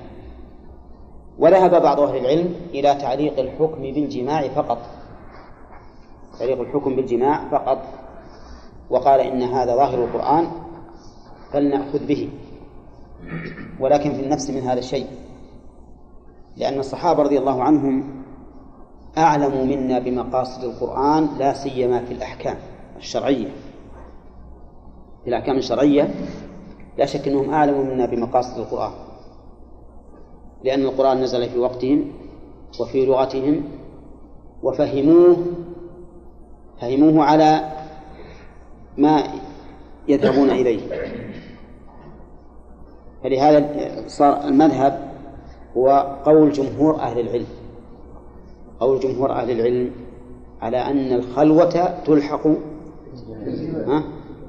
وذهب بعض أهل العلم إلى تعليق الحكم بالجماع فقط تعليق الحكم بالجماع فقط وقال إن هذا ظاهر القرآن فلنأخذ به. ولكن في النفس من هذا الشيء. لأن الصحابة رضي الله عنهم أعلم منا بمقاصد القرآن لا سيما في الأحكام الشرعية. في الأحكام الشرعية لا شك أنهم أعلم منا بمقاصد القرآن. لأن القرآن نزل في وقتهم وفي لغتهم وفهموه فهموه على ما يذهبون إليه. فلهذا صار المذهب هو قول جمهور أهل العلم. قول جمهور أهل العلم على أن الخلوة تلحق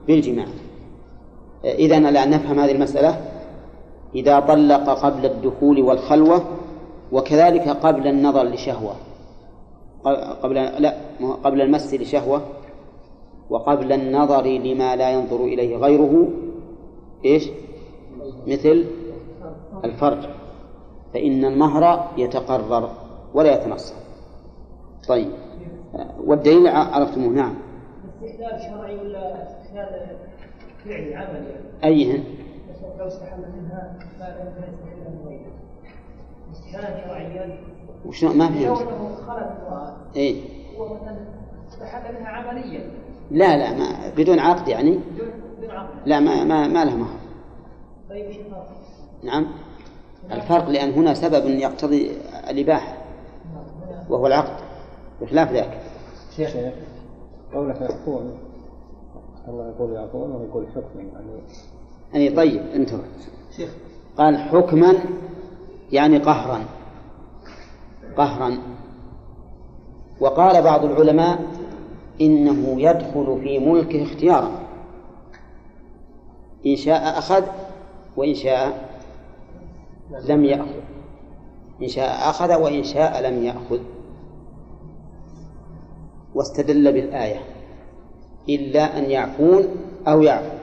بالجماع. إذا الآن نفهم هذه المسألة. إذا طلق قبل الدخول والخلوة وكذلك قبل النظر لشهوة. قبل لا قبل المس لشهوة وقبل النظر لما لا ينظر إليه غيره إيش؟ مثل الفرج فإن المهر يتقرر ولا يتنصر. طيب والدليل عرفتموه نعم. استحلال شرعي ولا استحلال فعلي عملي؟ أيهن؟ لو استحل منها غيره استحلالا شرعيا. وشلون ما فهمت؟ كونه امرأة إيه. هو مثلا استحل منها عمليا. لا لا ما بدون عقد يعني؟ بدون بدون عقد. لا ما ما, ما له مهر. طيب الفرق؟ نعم. الفرق لأن هنا سبب يقتضي الإباحة وهو العقد بخلاف ذاك شيخ قولك يعفون الله يقول يعفون ويقول حكما يعني. يعني طيب انتظر. شيخ. قال حكما يعني قهرا قهرا. وقال بعض العلماء إنه يدخل في ملكه اختيارا إن شاء أخذ وإن شاء لم يأخذ. إن شاء أخذ وإن شاء لم يأخذ. واستدل بالآية. إلا أن يعفون أو يعفو.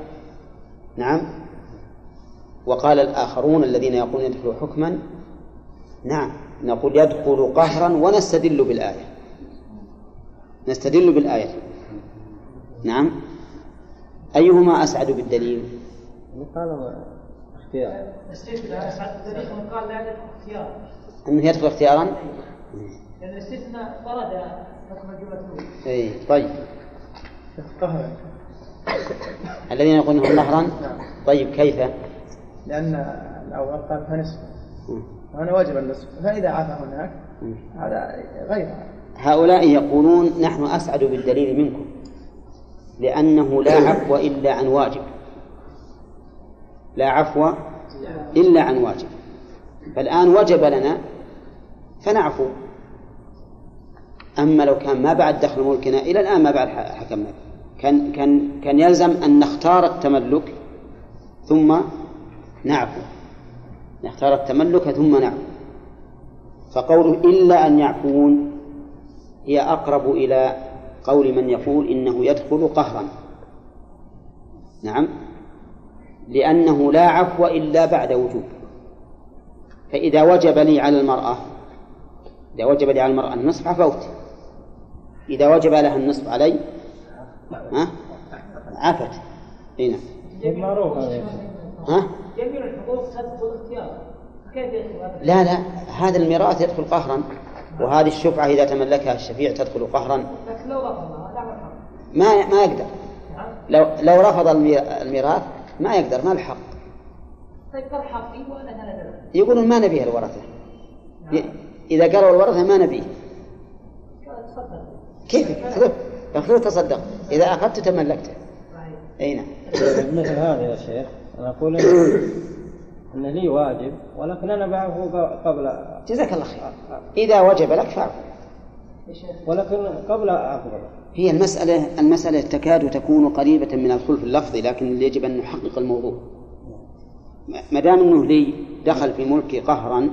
نعم. وقال الآخرون الذين يقولون يدخل حكما. نعم. نقول يدخل قهرا ونستدل بالآية. نستدل بالآية. نعم. أيهما أسعد بالدليل؟ قال اختيار. الاستثناء سعد الدليل قال لا يدخل اختيار. أنه يدخل اختيارا؟ لأن الاستثناء طرد حكم الجملة أي طيب. الذين يقولون قهرا طيب كيف؟ لأن الأول قال فنصف وأنا واجب النصف فإذا عفى هناك هذا غير. هؤلاء يقولون نحن أسعد بالدليل منكم لأنه لا عفو إلا عن واجب. لا عفو إلا عن واجب. فالآن وجب لنا فنعفو. أما لو كان ما بعد دخل ملكنا إلى الآن ما بعد حكمنا. كان كان كان يلزم أن نختار التملك ثم نعفو. نختار التملك ثم نعفو. فقوله إلا أن يعفون هي أقرب إلى قول من يقول إنه يدخل قهرا. نعم؟ لأنه لا عفو إلا بعد وجوب. فإذا وجب لي على المرأة إذا وجب لي على المرأة النصف عفوت. إذا وجب لها النصف علي ها؟ عفت. نعم. معروف شيخ. ها؟ جميع الحقوق تدخل اختيار؟ لا لا. هذا الميراث يدخل قهرا وهذه الشفعة إذا تملكها الشفيع تدخل قهرا. لكن لو رفضها ما ما يقدر. لو لو رفض المي- الميراث ما يقدر ما الحق طيب يقولون ما نبيها الورثة. ي- إذا قالوا الورثة ما نبيه. قال تصدق كيف؟ خذ خذ تصدق. إذا أخذت تملكته. صحيح أي نعم. مثل هذا يا شيخ أنا أقول إن لي واجب ولكن أنا بعفو قبل جزاك الله خير. إذا وجب لك فاعفو ولكن قبل أقبل هي المسألة المسألة تكاد تكون قريبة من الخلف اللفظي لكن يجب أن نحقق الموضوع. ما دام أنه لي دخل في ملكي قهرا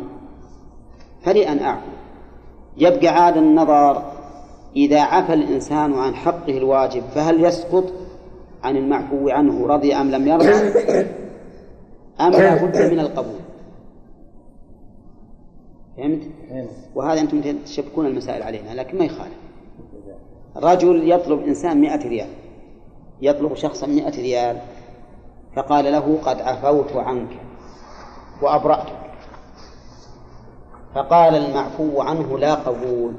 فلي أن أعفو. يبقى عاد النظر إذا عفى الإنسان عن حقه الواجب فهل يسقط عن المعفو عنه رضي أم لم يرضى؟ أم لا بد من القبول؟ فهمت؟ هنا. وهذا أنتم تشبكون المسائل علينا لكن ما يخالف. رجل يطلب إنسان مئة ريال يطلب شخصا مئة ريال فقال له قد عفوت عنك وأبرأتك فقال المعفو عنه لا قبول.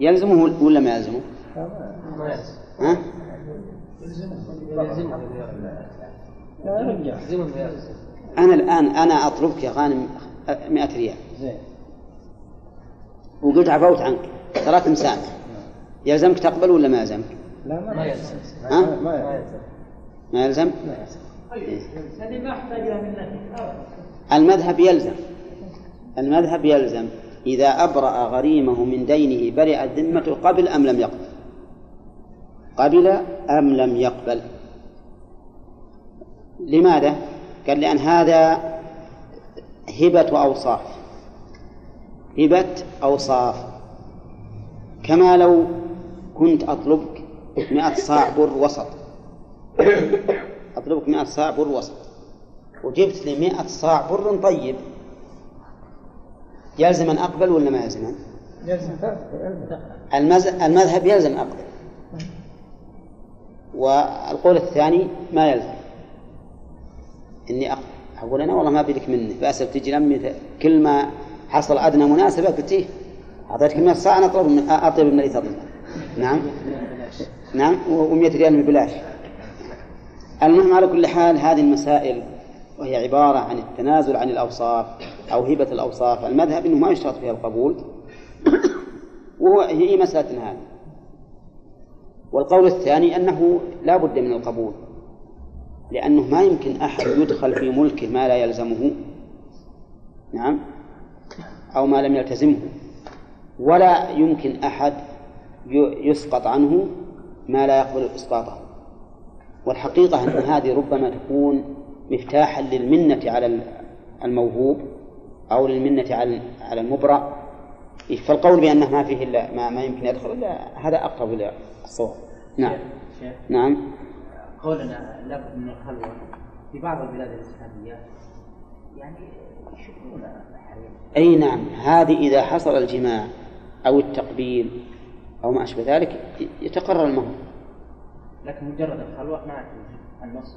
يلزمه ولا ما يلزمه؟ ها؟ أنا الآن أنا أطلبك يا غانم مئة ريال. زين. وقلت عفوت عنك. تراك مسامح يلزمك تقبل ولا ما يلزمك؟ لا ما يلزم. ها؟ ما يلزم. ما يلزم؟ هذه ما احتاج منك أبدا. المذهب يلزم. المذهب يلزم. إذا أبرأ غريمه من دينه برئت ذمته قبل أم لم يقبل؟ قبل أم لم يقبل. لماذا؟ قال لأن هذا هبة أوصاف. هبة أوصاف. كما لو كنت أطلبك مئة صاع بر وسط. أطلبك مئة صاع بر وسط. وجبت لي مئة صاع بر طيب. يلزم أن أقبل ولا ما يلزم؟ يلزم. المذهب يلزم أقبل. والقول الثاني ما يلزم. إني أقبل أقول أنا والله ما بيدك مني. بأسف تجي لمي كل ما حصل أدنى مناسبة قلت إيه أعطيتك 100 صاع أنا أطلب من أطلب من تطلب نعم. نعم. و100 ريال ببلاش. المهم على كل حال هذه المسائل وهي عبارة عن التنازل عن الأوصاف أو هبة الأوصاف. المذهب أنه ما يشترط فيها القبول. وهو هي مسألة هذه. والقول الثاني أنه لا بد من القبول. لأنه ما يمكن أحد يدخل في ملكه ما لا يلزمه. نعم. أو ما لم يلتزمه. ولا يمكن أحد يسقط عنه ما لا يقبل إسقاطه. والحقيقة أن هذه ربما تكون مفتاحا للمنة على الموهوب أو للمنة على على المبرأ. فالقول بأنه ما فيه إلا ما, ما يمكن يدخل إلا هذا أقرب إلى الصواب. نعم. شيخ نعم. قولنا لابد من الخلوة في بعض البلاد الإسلامية. يعني يشوفون أي نعم هذه إذا حصل الجماع أو التقبيل أو ما أشبه ذلك يتقرر المهر لكن مجرد الخلوة ما النص.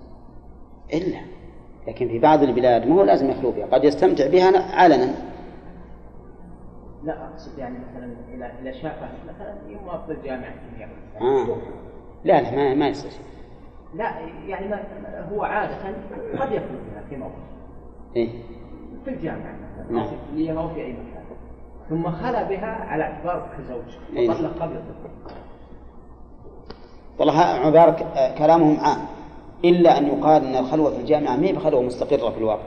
إلا. لكن في بعض البلاد ما هو لازم يخلو بها قد يستمتع بها علنا. لا أقصد يعني مثلا اذا اذا شافة مثلا يوم في الجميع آه. لا لا ما, ما يصير لا يعني ما هو عادة قد يخلو بها في موقف. إيه؟ في الجامعة. نعم. في الكليه أو في أي مكان. ثم خلا بها على اعتبار كزوج. وطلق قبل الدخول والله عبارة كلامهم عام. إلا أن يقال أن الخلوة في الجامعة ما هي بخلوة مستقرة في الواقع.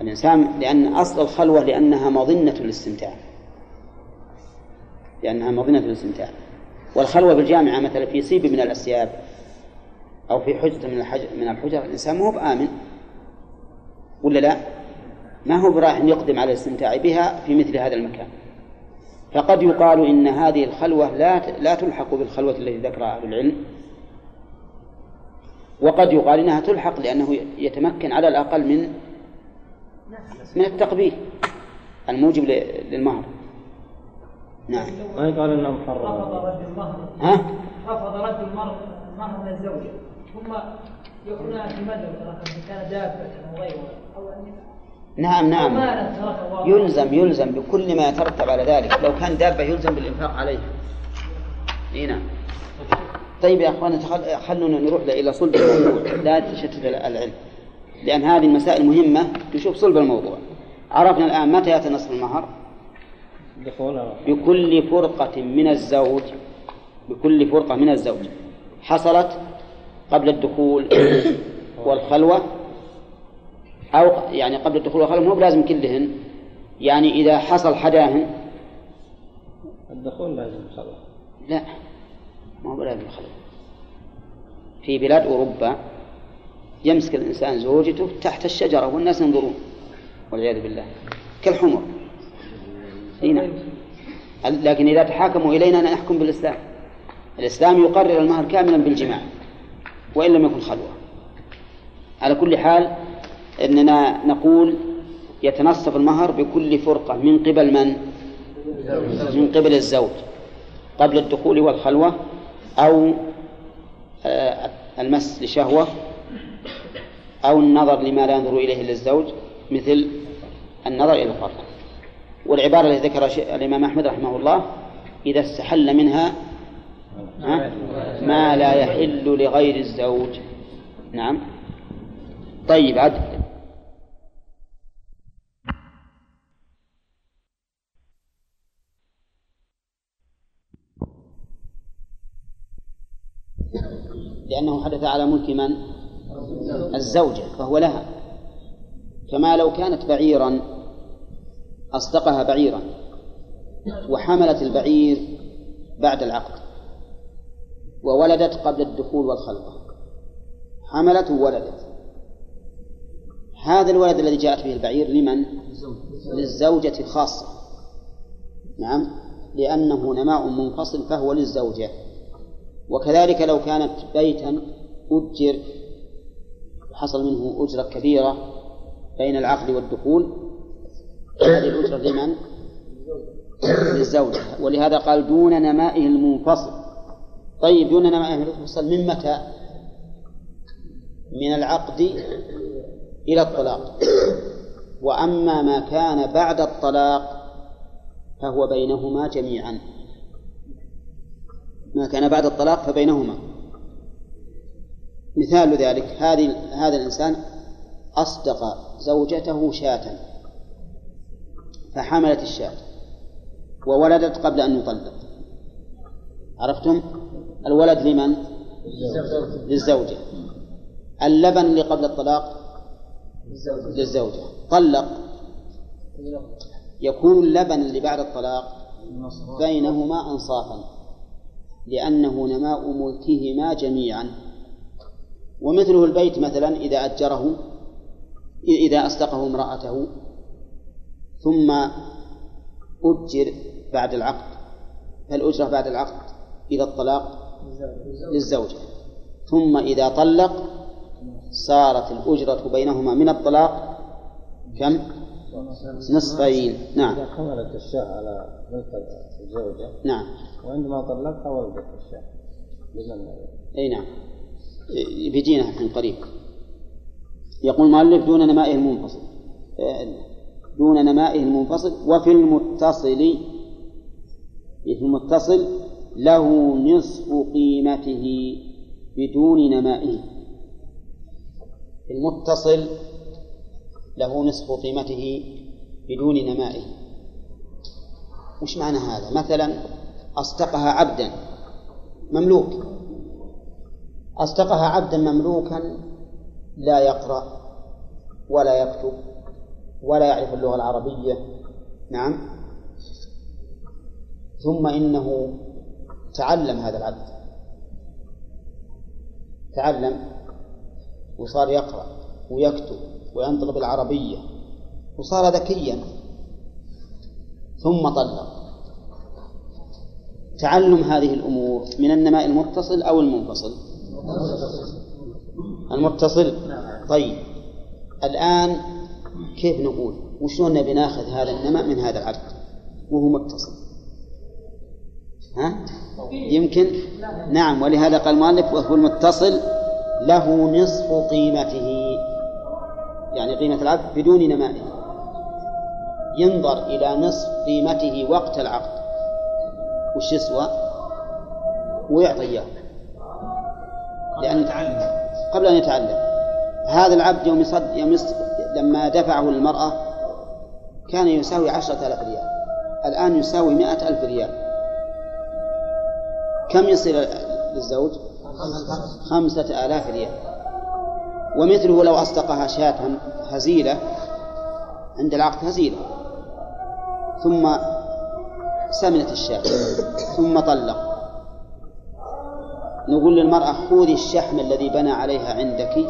الإنسان لأن أصل الخلوة لأنها مظنة الاستمتاع. لأنها مظنة الاستمتاع. والخلوة بالجامعة مثلا في سيب من الأسياب أو في حجرة من الحجر من الحجر الإنسان ما هو بآمن. ولا لا؟ ما هو براح يقدم على الاستمتاع بها في مثل هذا المكان. فقد يقال إن هذه الخلوة لا لا تلحق بالخلوة التي ذكرها أهل العلم. وقد يقال إنها تلحق لأنه يتمكن على الأقل من من التقبيل الموجب للمهر. نعم. ما يقال انه رفض محرم رد المهر. ها؟ رفض رد المهر المهر من الزوجة ثم يقولون في مدى مثلا كان دابة أو غيره أو أن نعم نعم. يلزم يلزم بكل ما يترتب على ذلك. لو كان دابة يلزم بالإنفاق عليها. إي نعم. طيب يا أخوان تخل- خلونا نروح إلى صلب الموضوع. لا تشتت العلم. لأن هذه المسائل مهمة. نشوف صلب الموضوع. عرفنا الآن متى يأتي نصف المهر؟ بكل فرقة من الزوج. بكل فرقة من الزوج. حصلت قبل الدخول والخلوة. أو يعني قبل الدخول والخلوة مو بلازم كلهن. يعني إذا حصل حداهن. الدخول لازم خلاص لا ما هو بلازم الخلوة. في بلاد أوروبا يمسك الإنسان زوجته تحت الشجرة والناس ينظرون. والعياذ بالله. كالحمر. إي نعم. لكن إذا تحاكموا إلينا نحكم بالإسلام. الإسلام يقرر المهر كاملا بالجماع وإن لم يكن خلوة. على كل حال إننا نقول يتنصف المهر بكل فرقة من قبل من؟ من قبل الزوج قبل الدخول والخلوة أو آه، المس لشهوة أو النظر لما لا ينظر إليه إلا الزوج مثل النظر إلى الفرق والعبارة التي ذكرها الإمام أحمد رحمه الله إذا استحل منها ها؟ ما لا يحل لغير الزوج نعم طيب عدل لأنه حدث على ملك من؟ الزوجة فهو لها. كما لو كانت بعيرا أصدقها بعيرا وحملت البعير بعد العقد وولدت قبل الدخول والخلوة حملت وولدت. هذا الولد الذي جاءت به البعير لمن؟ للزوجة خاصة نعم؟ لأنه نماء منفصل فهو للزوجة. وكذلك لو كانت بيتا أجر حصل منه أجرة كبيرة بين العقد والدخول هذه الأجرة لمن؟ للزوجة ولهذا قال دون نمائه المنفصل طيب دون نمائه المنفصل من متى؟ من العقد إلى الطلاق وأما ما كان بعد الطلاق فهو بينهما جميعا ما كان بعد الطلاق فبينهما. مثال ذلك هذه هذا الإنسان أصدق زوجته شاة فحملت الشاة وولدت قبل أن يطلق. عرفتم؟ الولد لمن؟ للزوجة. اللبن اللي قبل الطلاق؟ للزوجة. طلق. يكون اللبن اللي بعد الطلاق بينهما أنصافا. لأنه نماء ملكهما جميعا. ومثله البيت مثلا إذا أجره إذا أصدقه امرأته ثم أجر بعد العقد. فالأجرة بعد العقد إلى الطلاق للزوجة ثم إذا طلق صارت الأجرة بينهما من الطلاق. كم؟ نصفين. نعم. إذا حملت الشاة على ملك الزوجة نعم. وعندما طلقها ولدت الشاة لمن أي نعم. بيجينا الحين قريب. يقول المؤلف دون نمائه المنفصل. دون نمائه المنفصل وفي المتصل في المتصل له نصف قيمته بدون نمائه. المتصل له نصف قيمته بدون نمائه. وش معنى هذا؟ مثلا أصدقها عبدا مملوك. أصدقها عبدا مملوكا لا يقرأ ولا يكتب ولا يعرف اللغة العربية. نعم. ثم إنه تعلم هذا العبد. تعلم وصار يقرأ. ويكتب وينطق بالعربية وصار ذكيا. ثم طلق. تعلم هذه الأمور من النماء المتصل أو المنفصل؟ المتصل. طيب. الآن كيف نقول؟ وشلون نبي ناخذ هذا النماء من هذا العبد وهو متصل. ها؟ يمكن؟ نعم. ولهذا قال المؤلف وهو المتصل له نصف قيمته. يعني قيمة العبد بدون نمائه. ينظر إلى نصف قيمته وقت العقد. وش يسوى؟ ويعطي إياه. لأن قبل أن يتعلم. هذا العبد يوم يصد يوم يصد لما دفعه للمرأة كان يساوي عشرة آلاف ريال. الآن يساوي مائة ألف ريال. كم يصير للزوج خمسة آلاف ريال. ومثله لو أصدقها شاة هزيلة عند العقد هزيلة. ثم سمنت الشاة ثم طلق. نقول للمرأة خذي الشحم الذي بنى عليها عندك.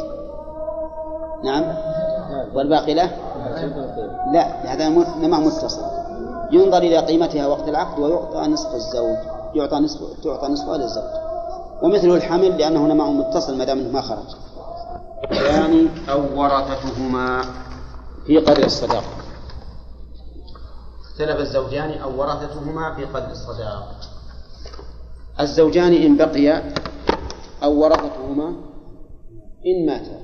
نعم؟ والباقي له؟ لا هذا نماء متصل. ينظر إلى قيمتها وقت العقد ويعطى نصف الزوج يعطى نصف تعطى نصفها للزوج. ومثله الحمل لأنه نماء متصل ما دام ما خرج. يعني أو ورثتهما. في قدر الصداق. اختلف الزوجان أو ورثتهما في قدر الصداق. الزوجان إن بقيا أو ورثتهما إن ماتا.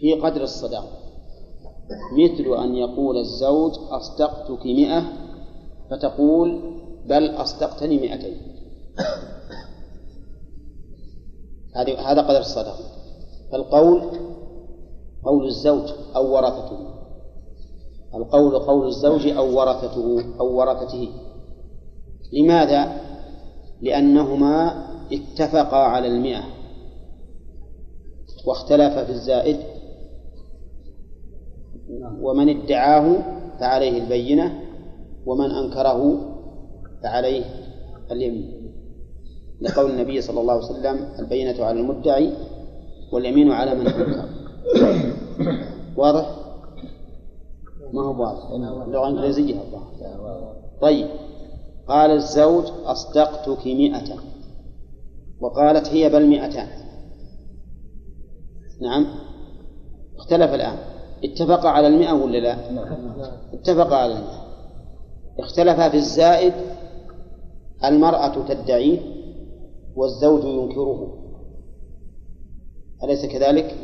في قدر الصداق. مثل أن يقول الزوج أصدقتك مئة فتقول بل أصدقتني مئتين. هذا قدر الصداق. فالقول قول الزوج أو ورثته. القول قول الزوج أو ورثته أو ورثته. لماذا؟ لأنهما اتفقا على المئة. واختلفا في الزائد. ومن ادعاه فعليه البينة ومن أنكره فعليه اليمين لقول النبي صلى الله عليه وسلم البينة على المدعي واليمين على من أنكر واضح؟ ما هو واضح. اللغة الإنجليزية الظاهر طيب. قال الزوج أصدقتك مئة. وقالت هي بل مئتان. نعم. اختلف الآن. اتفق على المئة ولا لا؟ اتفق على المئة. اختلف في الزائد المرأة تدعيه والزوج ينكره. أليس كذلك؟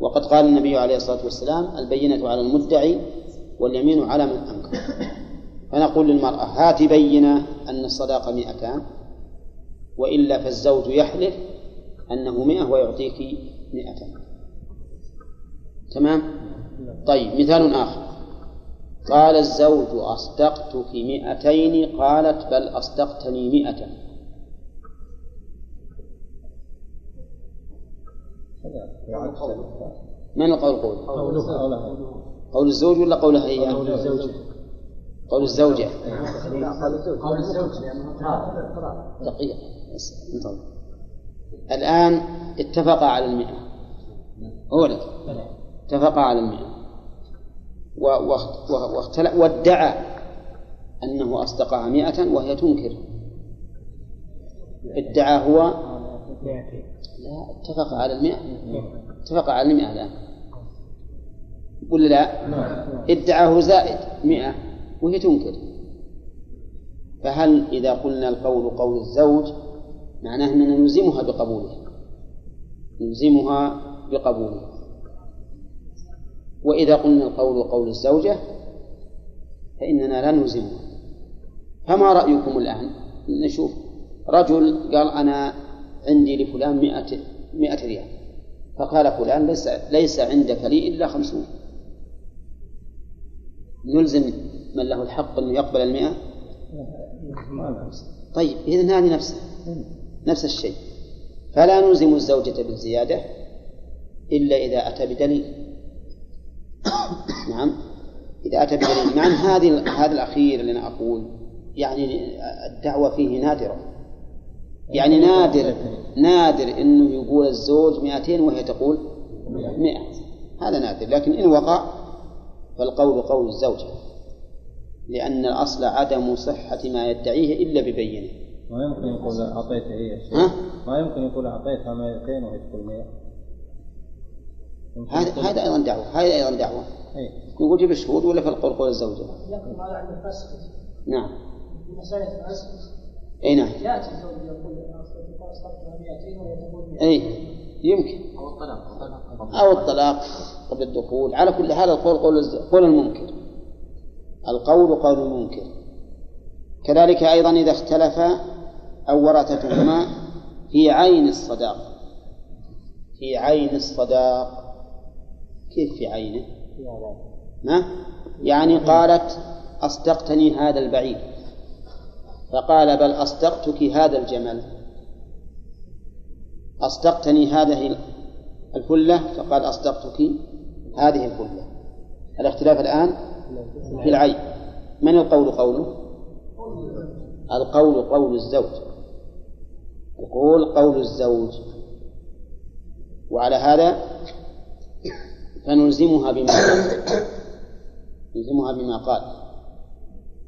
وقد قال النبي عليه الصلاة والسلام البينة على المدعي واليمين على من أنكر. فنقول للمرأة هات بينة أن الصداقة مئتان وإلا فالزوج يحلف أنه مئة ويعطيك مئة تمام؟ طيب مثال آخر. قال الزوج أصدقتك مئتين؟ قالت بل أصدقتني مئة من القول؟ قول. قول الزوج ولا قولها هي قول الزوجة قول الزوجة. قول الزوج. دقيقة. الآن اتفقا على المئة أولد اتفقا على المئة واختلف وادعى أنه أصدقها مئة وهي تنكر. ادعى هو لا اتفق على المئة؟ اتفق على المئة الآن ولا لا؟ ادعاه زائد مئة وهي تنكر. فهل إذا قلنا القول قول الزوج معناه أننا نلزمها بقبوله نلزمها بقبوله وإذا قلنا القول قول الزوجة فإننا لا نلزمها. فما رأيكم الآن؟ نشوف. رجل قال أنا عندي لفلان مئة, مئة ريال. فقال فلان ليس, ليس عندك لي إلا خمسون. نلزم من له الحق أنه يقبل المئة؟ طيب إذن هذه نفسها. نفس الشيء. فلا نلزم الزوجة بالزيادة إلا إذا أتى بدليل. نعم. إذا أتى بدليل. مع أن هذه هذا الأخير اللي أنا أقول يعني الدعوة فيه نادرة. يعني نادر نادر أنه يقول الزوج 200 وهي تقول 100 هذا نادر لكن إن وقع فالقول قول الزوجة لأن الأصل عدم صحة ما يدعيه إلا ببينة. ما يمكن يقول أعطيته هي ها؟ ما يمكن يقول أعطيتها 200 وهي تقول 100 هذا هذا أيضا دعوة هذا أيضا دعوة. أي نقول جيب الشهود ولا في القول قول الزوجة؟ لكن هذا عند الفسق نعم. مسألة أي نعم. يأتي الزوج يقول أنا أصدقتها 200 وهي تقول 100 أي يمكن. أو الطلاق أو الطلاق قبل الدخول. على كل حال القول قول قول المنكر. القول قول المنكر. كذلك أيضا إذا اختلف أو ورثتهما في عين الصداق. في عين الصداق. كيف في عينه؟ ما؟ يعني قالت أصدقتني هذا البعير. فقال بل أصدقتك هذا الجمل. أصدقتني هذه الفلة فقال أصدقتك هذه الفلة الاختلاف الآن في العين. من القول قوله؟ القول قول الزوج. القول قول الزوج. وعلى هذا فنلزمها بما قال. نلزمها بما قال.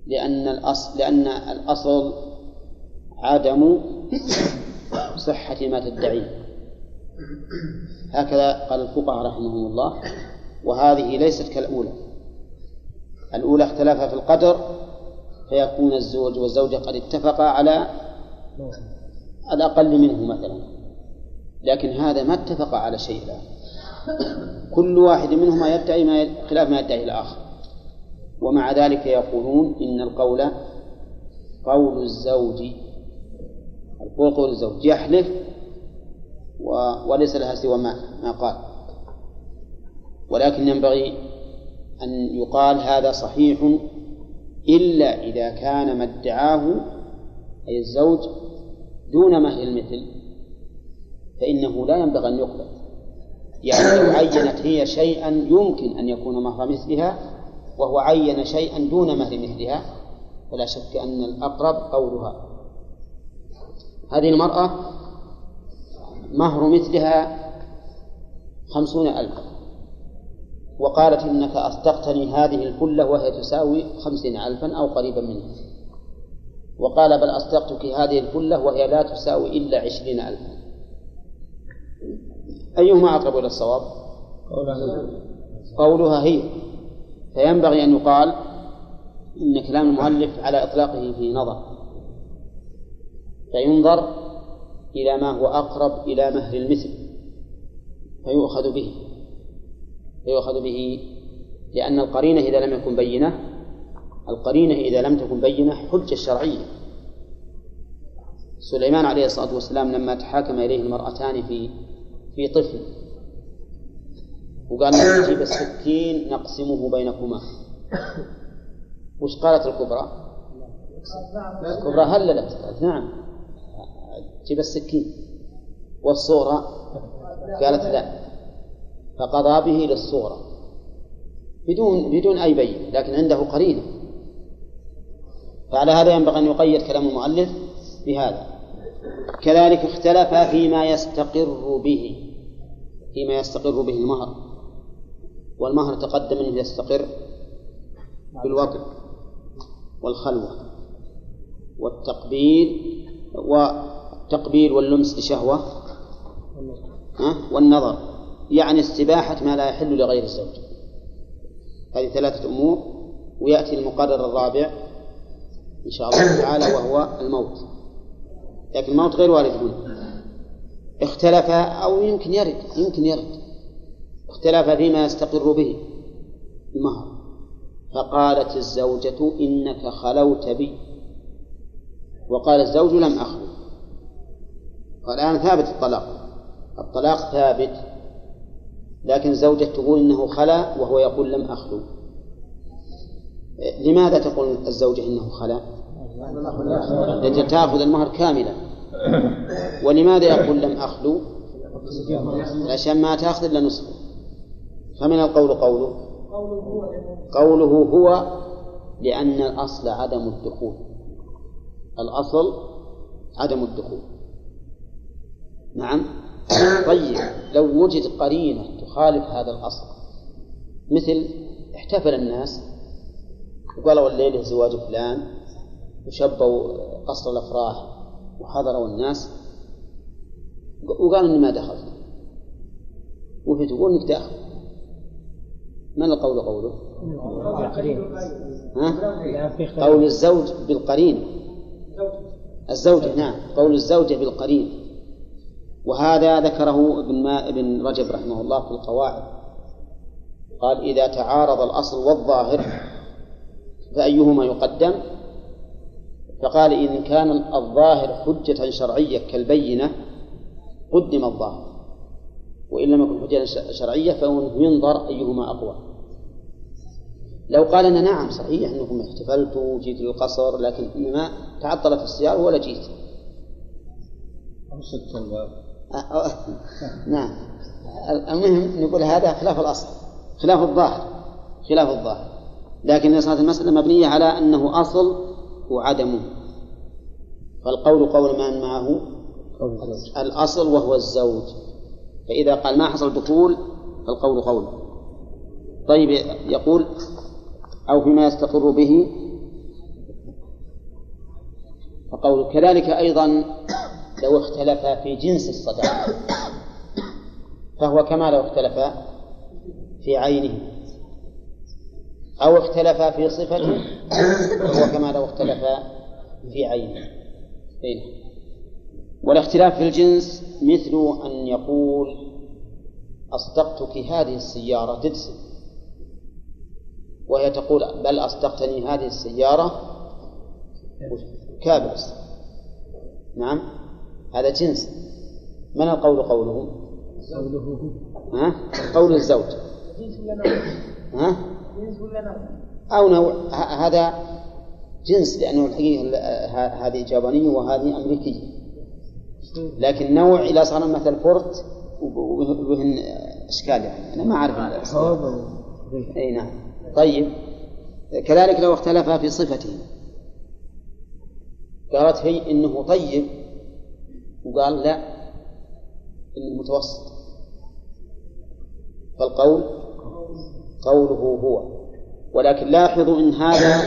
لأن الأصل لأن الأصل عدم صحة ما تدعيه هكذا قال الفقهاء رحمهم الله وهذه ليست كالأولى. الأولى اختلفا في القدر فيكون الزوج والزوجة قد اتفقا على الأقل منه مثلا. لكن هذا ما اتفق على شيء الآن كل واحد منهما يدعي ما. خلاف ما يدعي الآخر. ومع ذلك يقولون إن القول قول الزوج القول قول الزوج يحلف و... وليس لها سوى ما ما قال. ولكن ينبغي أن يقال هذا صحيح إلا إذا كان ما ادعاه أي الزوج دون مهر المثل فإنه لا ينبغي أن يقبل. يعني لو عينت هي شيئا يمكن أن يكون مهر مثلها وهو عين شيئا دون مهر مثلها فلا شك أن الأقرب قولها. هذه المرأة مهر مثلها خمسون ألفا. وقالت إنك أصدقتني هذه الفلة وهي تساوي خمسين ألفا أو قريبا منها وقال بل أصدقتك هذه الفلة وهي لا تساوي إلا عشرين ألفا. أيهما أقرب إلى الصواب؟ قولها هي. فينبغي أن يقال إن كلام المؤلف على إطلاقه في نظر فينظر إلى ما هو أقرب إلى مهر المثل فيؤخذ به فيؤخذ به لأن القرينة إذا لم يكن بينة القرينة إذا لم تكن بينة حجة شرعية. سليمان عليه الصلاة والسلام لما تحاكم إليه المرأتان في في طفل وقال نجيب السكين نقسمه بينكما. وش قالت الكبرى؟ الكبرى هللت. قالت نعم. جيب السكين. والصغرى؟ قالت لا. فقضى به للصغرى. بدون بدون أي بين لكن عنده قرينة. فعلى هذا ينبغي أن يقيد كلام المؤلف بهذا. كذلك اختلف فيما يستقر به فيما يستقر به المهر. والمهر تقدم أنه يستقر بالوضع والخلوة والتقبيل والتقبيل واللمس لشهوة؟ والنظر يعني استباحة ما لا يحل لغير الزوج. هذه ثلاثة أمور ويأتي المقرر الرابع إن شاء الله تعالى وهو الموت. لكن الموت غير وارد هنا. اختلف أو يمكن يرد يمكن يرد. اختلف فيما يستقر به المهر. فقالت الزوجة إنك خلوت بي. وقال الزوج لم أخلو. والآن ثابت الطلاق. الطلاق ثابت. لكن الزوجة تقول إنه خلا وهو يقول لم أخلو. لماذا تقول الزوجة إنه خلا؟ لأجل تأخذ المهر كاملا. ولماذا يقول لم أخلو؟ عشان ما تأخذ إلا نصفه. فمن القول قوله؟ قوله هو لأن الأصل عدم الدخول. الأصل عدم الدخول. نعم؟ طيب لو وجد قرينة تخالف هذا الأصل مثل احتفل الناس وقالوا الليلة زواج فلان وشبوا قصر الأفراح وحضروا الناس وقالوا إني ما دخلت. وهي تقول إنك داخل. من القول قوله؟ ها؟ قول الزوج بالقرين. الزوجة نعم. قول الزوجة بالقرين. وهذا ذكره ابن ما ابن رجب رحمه الله في القواعد. قال إذا تعارض الأصل والظاهر فأيهما يقدم؟ فقال إن كان الظاهر حجة شرعية كالبينة قدم الظاهر. وإن لم يكن حجة شرعية فينظر أيهما أقوى. لو قال أنا نعم صحيح أنكم احتفلتوا وجيت للقصر لكن إنما تعطلت السيارة ولا جيت. نعم. المهم نقول هذا خلاف الأصل خلاف الظاهر خلاف الظاهر. لكن صارت المسألة مبنية على أنه أصل وعدمه فالقول قول من معه؟ الأصل وهو الزوج. فإذا قال ما حصل دخول فالقول قول. طيب يقول أو فيما يستقر به فقول. كذلك أيضا لو اختلفا في جنس الصداق فهو كما لو اختلفا في عينه. أو اختلفا في صفته فهو كما لو اختلفا في عينه. إيه؟ والاختلاف في الجنس مثل أن يقول أصدقتك هذه السيارة ددس وهي تقول بل أصدقتني هذه السيارة كابرس نعم هذا جنس. من القول قوله؟ قوله ها؟ قول الزوج. ها؟ أو نوع هذا جنس لأنه الحقيقة هذه جابانية وهذه أمريكية. لكن نوع إذا صار مثل فورت وبهن إشكال يعني أنا ما أعرف أي نعم. طيب. كذلك لو اختلفا في صفته. قالت هي إنه طيب وقال لا إنه متوسط. فالقول قوله هو. ولكن لاحظوا إن هذا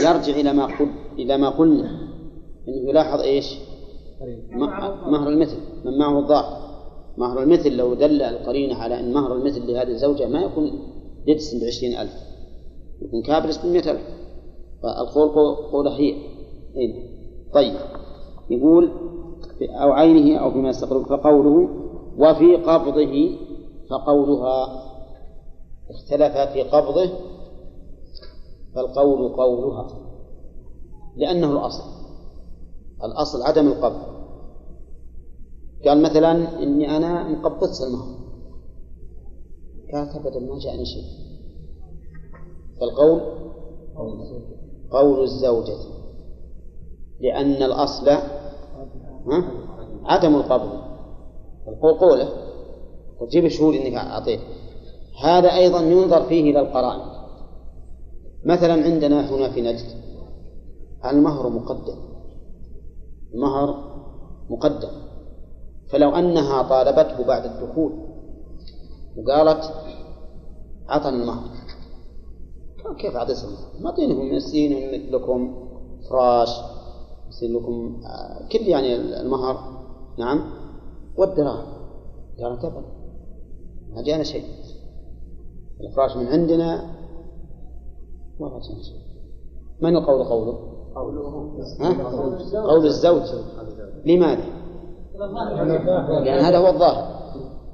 يرجع إلى ما قل إلى ما قلنا. إنه يلاحظ إيش؟ مهر المثل من معه الظاهر مهر المثل لو دل القرينة على أن مهر المثل لهذه الزوجة ما يكون جدس بعشرين ألف يكون كابرس بمئة ألف. فالقول قولة هي. إيه؟ طيب. يقول أو عينه أو فيما يستقرب فقوله وفي قبضه فقولها اختلف في قبضه فالقول قولها لأنه الأصل. الأصل عدم القبض. قال مثلا إني أنا مقبضت المهر قالت أبدا ما جاءني شيء. فالقول قول الزوجة. لأن الأصل؟ عدم القبض القول قوله. وجيب شهود إنك أعطيت. هذا أيضا ينظر فيه إلى القرائن. مثلا عندنا هنا في نجد المهر مقدم. المهر مقدم. فلو أنها طالبته بعد الدخول وقالت عطني المهر كيف أعطيك المهر؟ معطينكم مسين لكم فراش يصير لكم آه، كل يعني المهر. نعم. والدراهم. قالت أبدا ما جانا شيء. الإفراش من عندنا. ولا جانا شيء. من القول قوله؟ ها؟ قول الزوج. لماذا؟ لأن هذا هو الظاهر.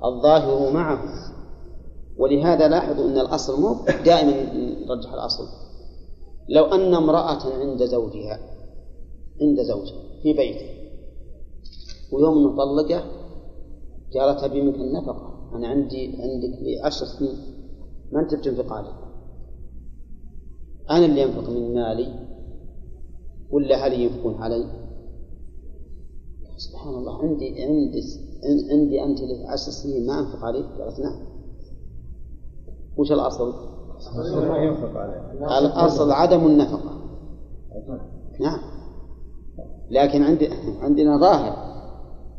الظاهر معه. ولهذا لاحظوا أن الأصل مو دائما نرجح الأصل. لو أن امرأة عند زوجها عند زوجها في بيته ويوم نطلقه قالت أبي منك النفقة. أنا عندي عندك عشر سنين. ما أنت بتنفق علي أنا اللي أنفق من مالي ولا هل ينفقون علي؟ سبحان الله عندي عندي عندي أنت لك عشر سنين ما أنفق عليك قالت نعم. وش الأصل؟ الأصل عدم النفقة. نعم. لكن عندي عندنا ظاهر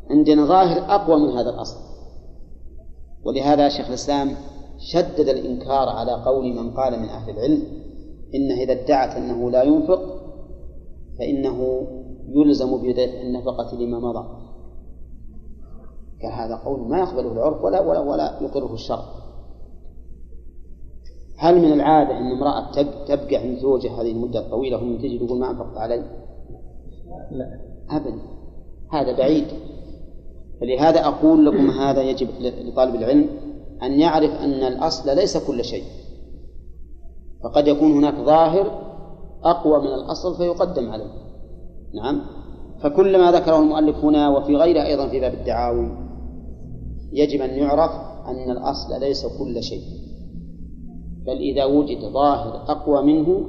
عندنا ظاهر أقوى من هذا الأصل. ولهذا شيخ الإسلام شدد الإنكار على قول من قال من أهل العلم إنه إذا ادعت أنه لا ينفق فإنه يلزم بدفع النفقة لما مضى. هذا قول ما يقبله العرف ولا ولا ولا يقره الشرع. هل من العادة أن امرأة تبقى عند زوجها؟ هذه المدة الطويلة ثم تجي تقول ما أنفقت علي؟ لا. أبدا. هذا بعيد. فلهذا أقول لكم هذا يجب لطالب العلم أن يعرف أن الأصل ليس كل شيء. فقد يكون هناك ظاهر أقوى من الأصل فيقدم عليه. نعم. فكل ما ذكره المؤلف هنا وفي غيره أيضا في باب الدعاوي يجب أن يعرف أن الأصل ليس كل شيء. بل إذا وجد ظاهر أقوى منه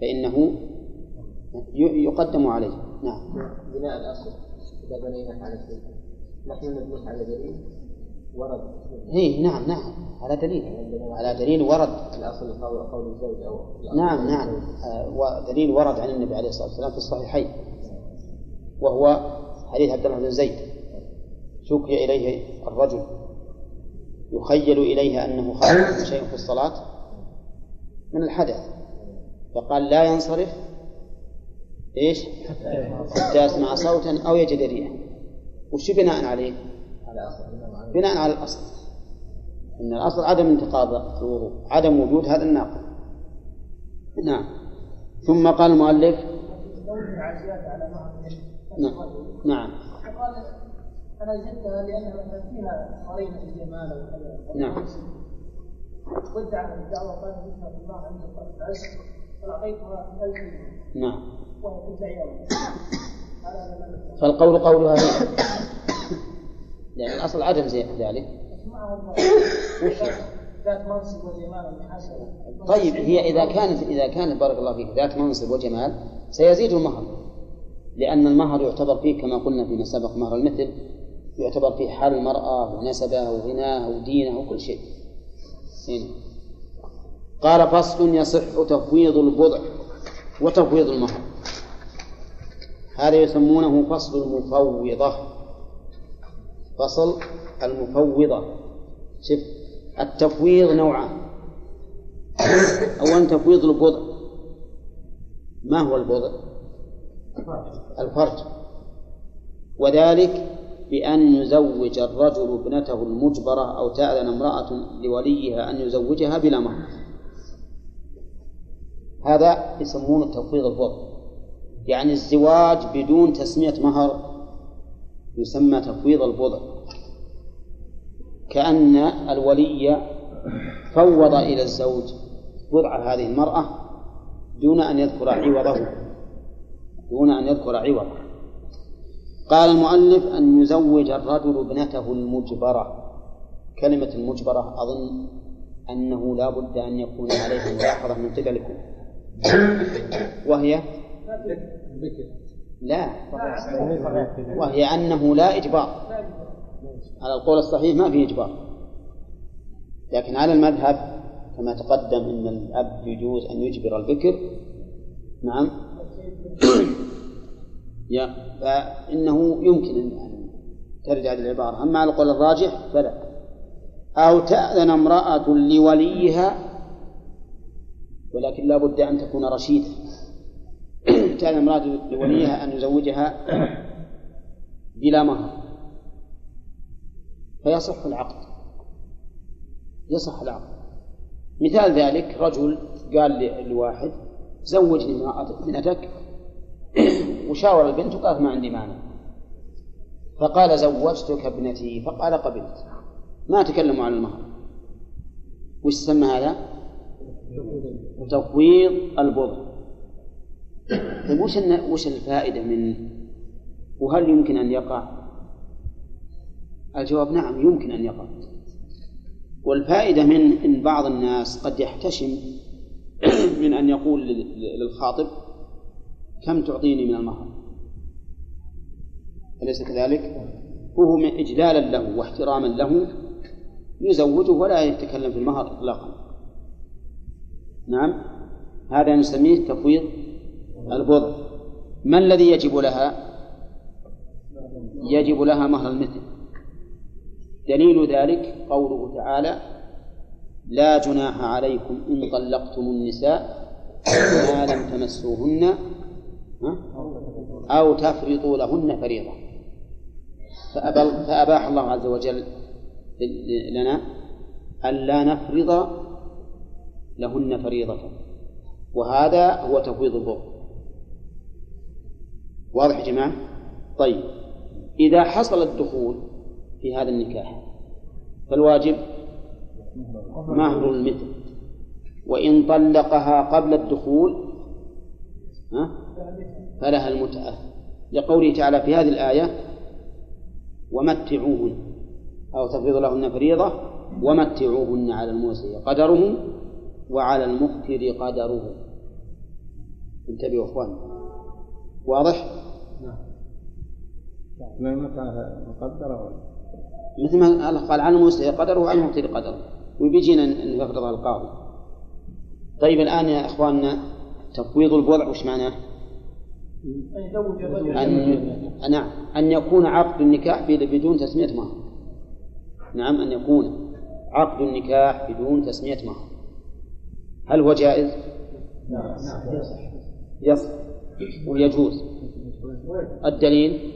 فإنه يقدم عليه. نعم. بناء الأصل إذا بنينا على شيء نحن نبني على دليل. ورد. إيه نعم نعم. على دليل. على دليل ورد. الأصل قول قول الزوج أو نعم نعم. آه، ودليل ورد عن النبي عليه الصلاة والسلام في الصحيحين. وهو حديث عبد الله بن زيد. شكي إليه الرجل. يخيل إليه أنه خرج شيء في الصلاة من الحدث. فقال لا ينصرف. إيش؟ حتى يسمع صوتا أو يجد ريحا. وش بناء عليه؟ بناء على الأصل. إن الأصل عدم انتقاض الوضوء عدم وجود هذا الناقض. نعم. ثم قال المؤلف نعم. نعم. أنا زدتها لأن فيها قرينه الجمال وكذا نعم. ودع الدعوه قال مثل الله عنده قد عشت فاعطيتها 1000 نعم. وهي تدعي فالقول قولها هي لأن الأصل عدم ذلك. ذات منصب وجمال طيب هي إذا كانت إذا كانت بارك الله فيك ذات منصب وجمال سيزيد المهر. لأن المهر يعتبر فيه كما قلنا فيما سبق مهر المثل يعتبر فيه حال المرأة ونسبها وغناها ودينها وكل شيء. هنا. قال فصل يصح تفويض البضع وتفويض المهر. هذا يسمونه فصل المفوضة. فصل المفوضة. شوف التفويض نوعان. أولا تفويض البضع. ما هو البضع؟ الفرج. وذلك بأن يزوج الرجل ابنته المجبرة أو تأذن امرأة لوليها أن يزوجها بلا مهر. هذا يسمونه تفويض البضع. يعني الزواج بدون تسمية مهر يسمى تفويض البضع. كأن الولي فوض إلى الزوج بضع هذه المرأة دون أن يذكر عوضه. دون أن يذكر عوضه. قال المؤلف أن يزوج الرجل ابنته المجبرة. كلمة المجبرة أظن أنه لا بد أن يكون عليه ملاحظة من قبلكم. وهي؟ لا. وهي أنه لا إجبار. على القول الصحيح ما في إجبار. لكن على المذهب كما تقدم أن الأب يجوز أن يجبر البكر. نعم. يا فإنه يمكن أن ترجع هذه العبارة أما على القول الراجح فلا. أو تأذن امرأة لوليها ولكن لا بد أن تكون رشيدة. تأذن امرأة لوليها أن يزوجها بلا مهر. فيصح العقد. يصح العقد. مثال ذلك رجل قال لواحد زوجني ابنتك وشاور البنت وقالت ما عندي مانع. فقال زوجتك ابنتي. فقال قبلت. ما تكلموا عن المهر. وش سمى هذا؟ تفويض البضع. طيب وش وش الفائدة منه؟ وهل يمكن أن يقع؟ الجواب نعم يمكن أن يقع والفائدة من إن بعض الناس قد يحتشم من أن يقول للخاطب كم تعطيني من المهر أليس كذلك؟ هو من إجلالا له واحتراما له يزوجه ولا يتكلم في المهر إطلاقا نعم هذا نسميه تفويض البضع ما الذي يجب لها؟ يجب لها مهر المثل. دليل ذلك قوله تعالى لا جناح عليكم إن طلقتم النساء ما لم تمسوهن أو تفرضوا لهن فريضة. فأباح الله عز وجل لنا ألا نفرض لهن فريضة. وهذا هو تفويض الضر واضح يا جماعة؟ طيب إذا حصل الدخول في هذا النكاح فالواجب مهر المثل وإن طلقها قبل الدخول فلها المتعة لقوله تعالى في هذه الآية ومتعوهن أو تفرض لهن فريضة ومتعوهن على الموسع قدره وعلى المقتر قدره انتبهوا إخوان واضح؟ نعم. متى مقدرة. مثل ما الله قال على الموسع قدره وعلى المقتر قدره. وبيجينا يفرضها القاضي. طيب الآن يا إخواننا تفويض البضع وش معناه؟ أن نعم. أن يكون عقد النكاح بدون تسمية مهر. نعم أن يكون عقد النكاح بدون تسمية مهر. هل هو جائز؟ نعم. يصح. ويجوز. الدليل؟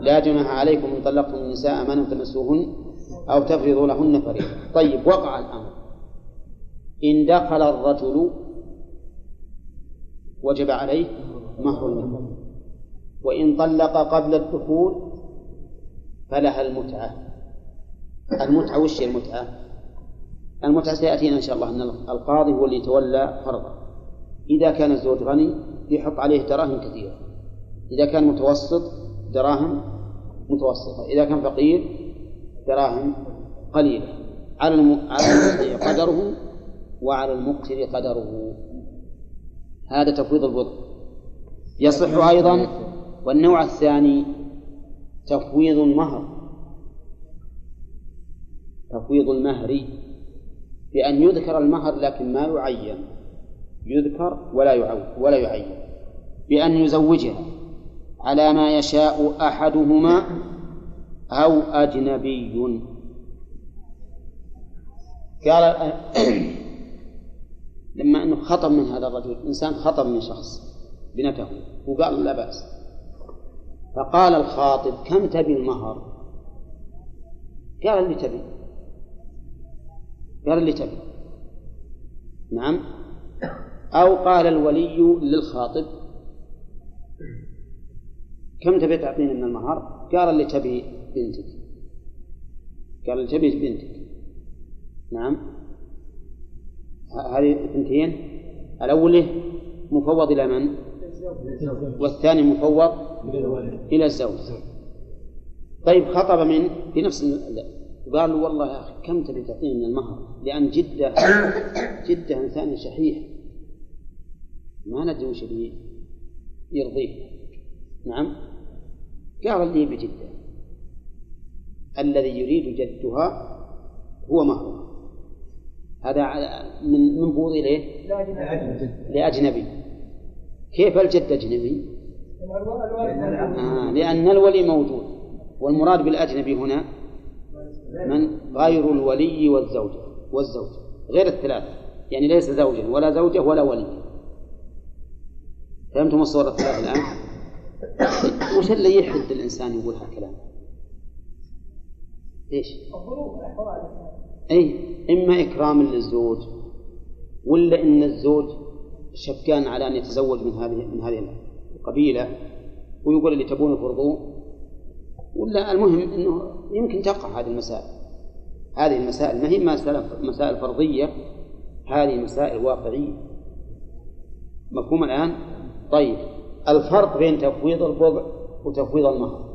لا جناح عليكم إن طلقتم النساء ما لم تمسوهن أو تفرضوا لهن فريضة. طيب وقع الأمر. إن دخل الرجل وجب عليه مهر المثل وإن طلق قبل الدخول فلها المتعة. المتعة وش المتعة؟ المتعة سيأتينا إن شاء الله أن القاضي هو اللي يتولى فرضه. إذا كان الزوج غني يحط عليه دراهم كثيرة. إذا كان متوسط دراهم متوسطة إذا كان فقير دراهم قليلة. على. على قدره وعلى المقتر قدره. هذا تفويض الوضع يصح أيضا والنوع الثاني تفويض المهر. تفويض المهر. بأن يذكر المهر لكن ما يعين. يذكر ولا يعين ولا يعين. بأن يزوجها على ما يشاء أحدهما أو أجنبي. قال لما أنه خطب من هذا الرجل إنسان خطب من شخص بنته وقال لا بأس. فقال الخاطب كم تبي المهر؟ قال اللي تبي. قال اللي تبي. نعم. أو قال الولي للخاطب. كم تبي تعطيني من المهر؟ قال اللي تبي بنتك. قال اللي تبي بنتك. نعم. هذه اثنتين الأول مفوض إلى من؟ والثاني مفوض إلى الزوج. طيب خطب من؟ في نفس قال له والله يا أخي كم تبي تعطيني من المهر؟ لأن جدة جدة إنسان شحيح ما ندري وش يرضيه. نعم؟ قال لي بجدة الذي يريد جدها هو مهرها هذا من من بوض إليه؟ لأجنبي. كيف الجد أجنبي؟ آه لأن الولي موجود والمراد بالأجنبي هنا من؟ غير الولي والزوجة والزوج غير الثلاثة. يعني ليس زوجا ولا زوجة ولا ولي. فهمتم الصورة الثلاثة الآن؟ وش اللي يحد الإنسان يقول هالكلام؟ الاحوال اي إما اكراما للزوج ولا إن الزوج شكان على أن يتزوج من هذه من هذه القبيلة ويقول اللي تبون فرضوه ولا المهم إنه يمكن تقع هذه المسائل هذه المسائل ما هي مسائل مسائل فرضية هذه مسائل واقعية مفهوم الآن؟ طيب الفرق بين تفويض البضع وتفويض المهر.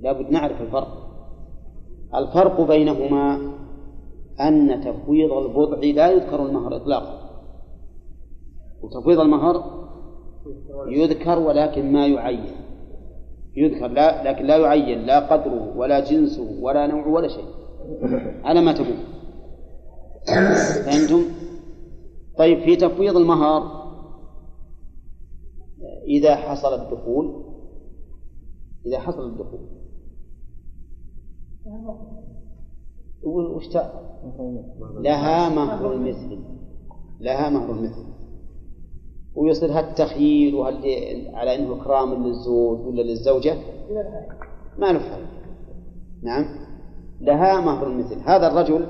لابد نعرف الفرق. الفرق بينهما أن تفويض البضع لا يذكر المهر إطلاقا. وتفويض المهر يذكر ولكن ما يعين. يذكر لا لكن لا يعين لا قدره ولا جنسه ولا نوعه ولا شيء. على ما تقول. فهمتم؟ طيب في تفويض المهر إذا حصل الدخول إذا حصل الدخول. وش لها مهر المثل لها مهر المثل. ويصير هالتخيير وهل على إنه إكرام للزوج ولا للزوجة؟ ما له نعم. لها مهر المثل. هذا الرجل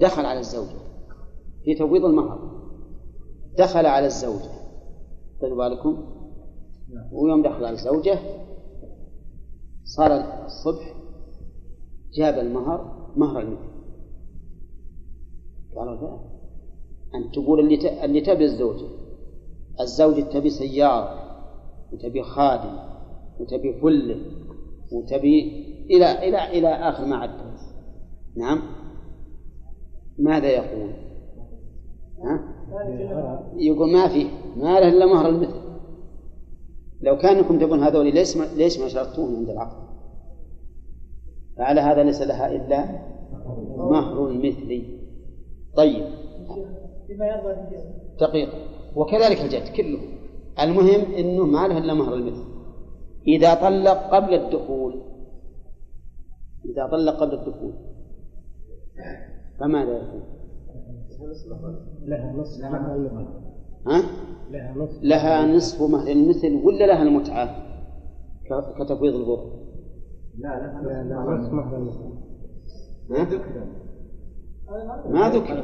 دخل على الزوجة في تفويض المهر. دخل على الزوجة. طيب بالكم ويوم دخل على الزوجه صار الصبح جاب المهر مهر المثل قالوا لا أن تقول اللي. اللي تبي الزوجة الزوجة تبي سيارة وتبي خادم وتبي فلة وتبي إلى إلى إلى آخر ما عدت نعم ماذا يقول؟ ها؟ يقول ما في ما له إلا مهر المثل. لو كانكم تبون هذول ليش ما ليش ما شرطوهم عند العقد؟ فعلى هذا ليس لها إلا مهر مثلي طيب. دقيقة وكذلك الجد كله. المهم إنه ما له إلا مهر المثل. إذا طلق قبل الدخول. إذا طلق قبل الدخول. فماذا يكون؟ لها نصف مهر. المثل ها؟ لها نصف لها نصف مهر. المثل ولا لها المتعة؟ كتفويض البر. لها نصف مهر. المثل ها؟ ما ذكر.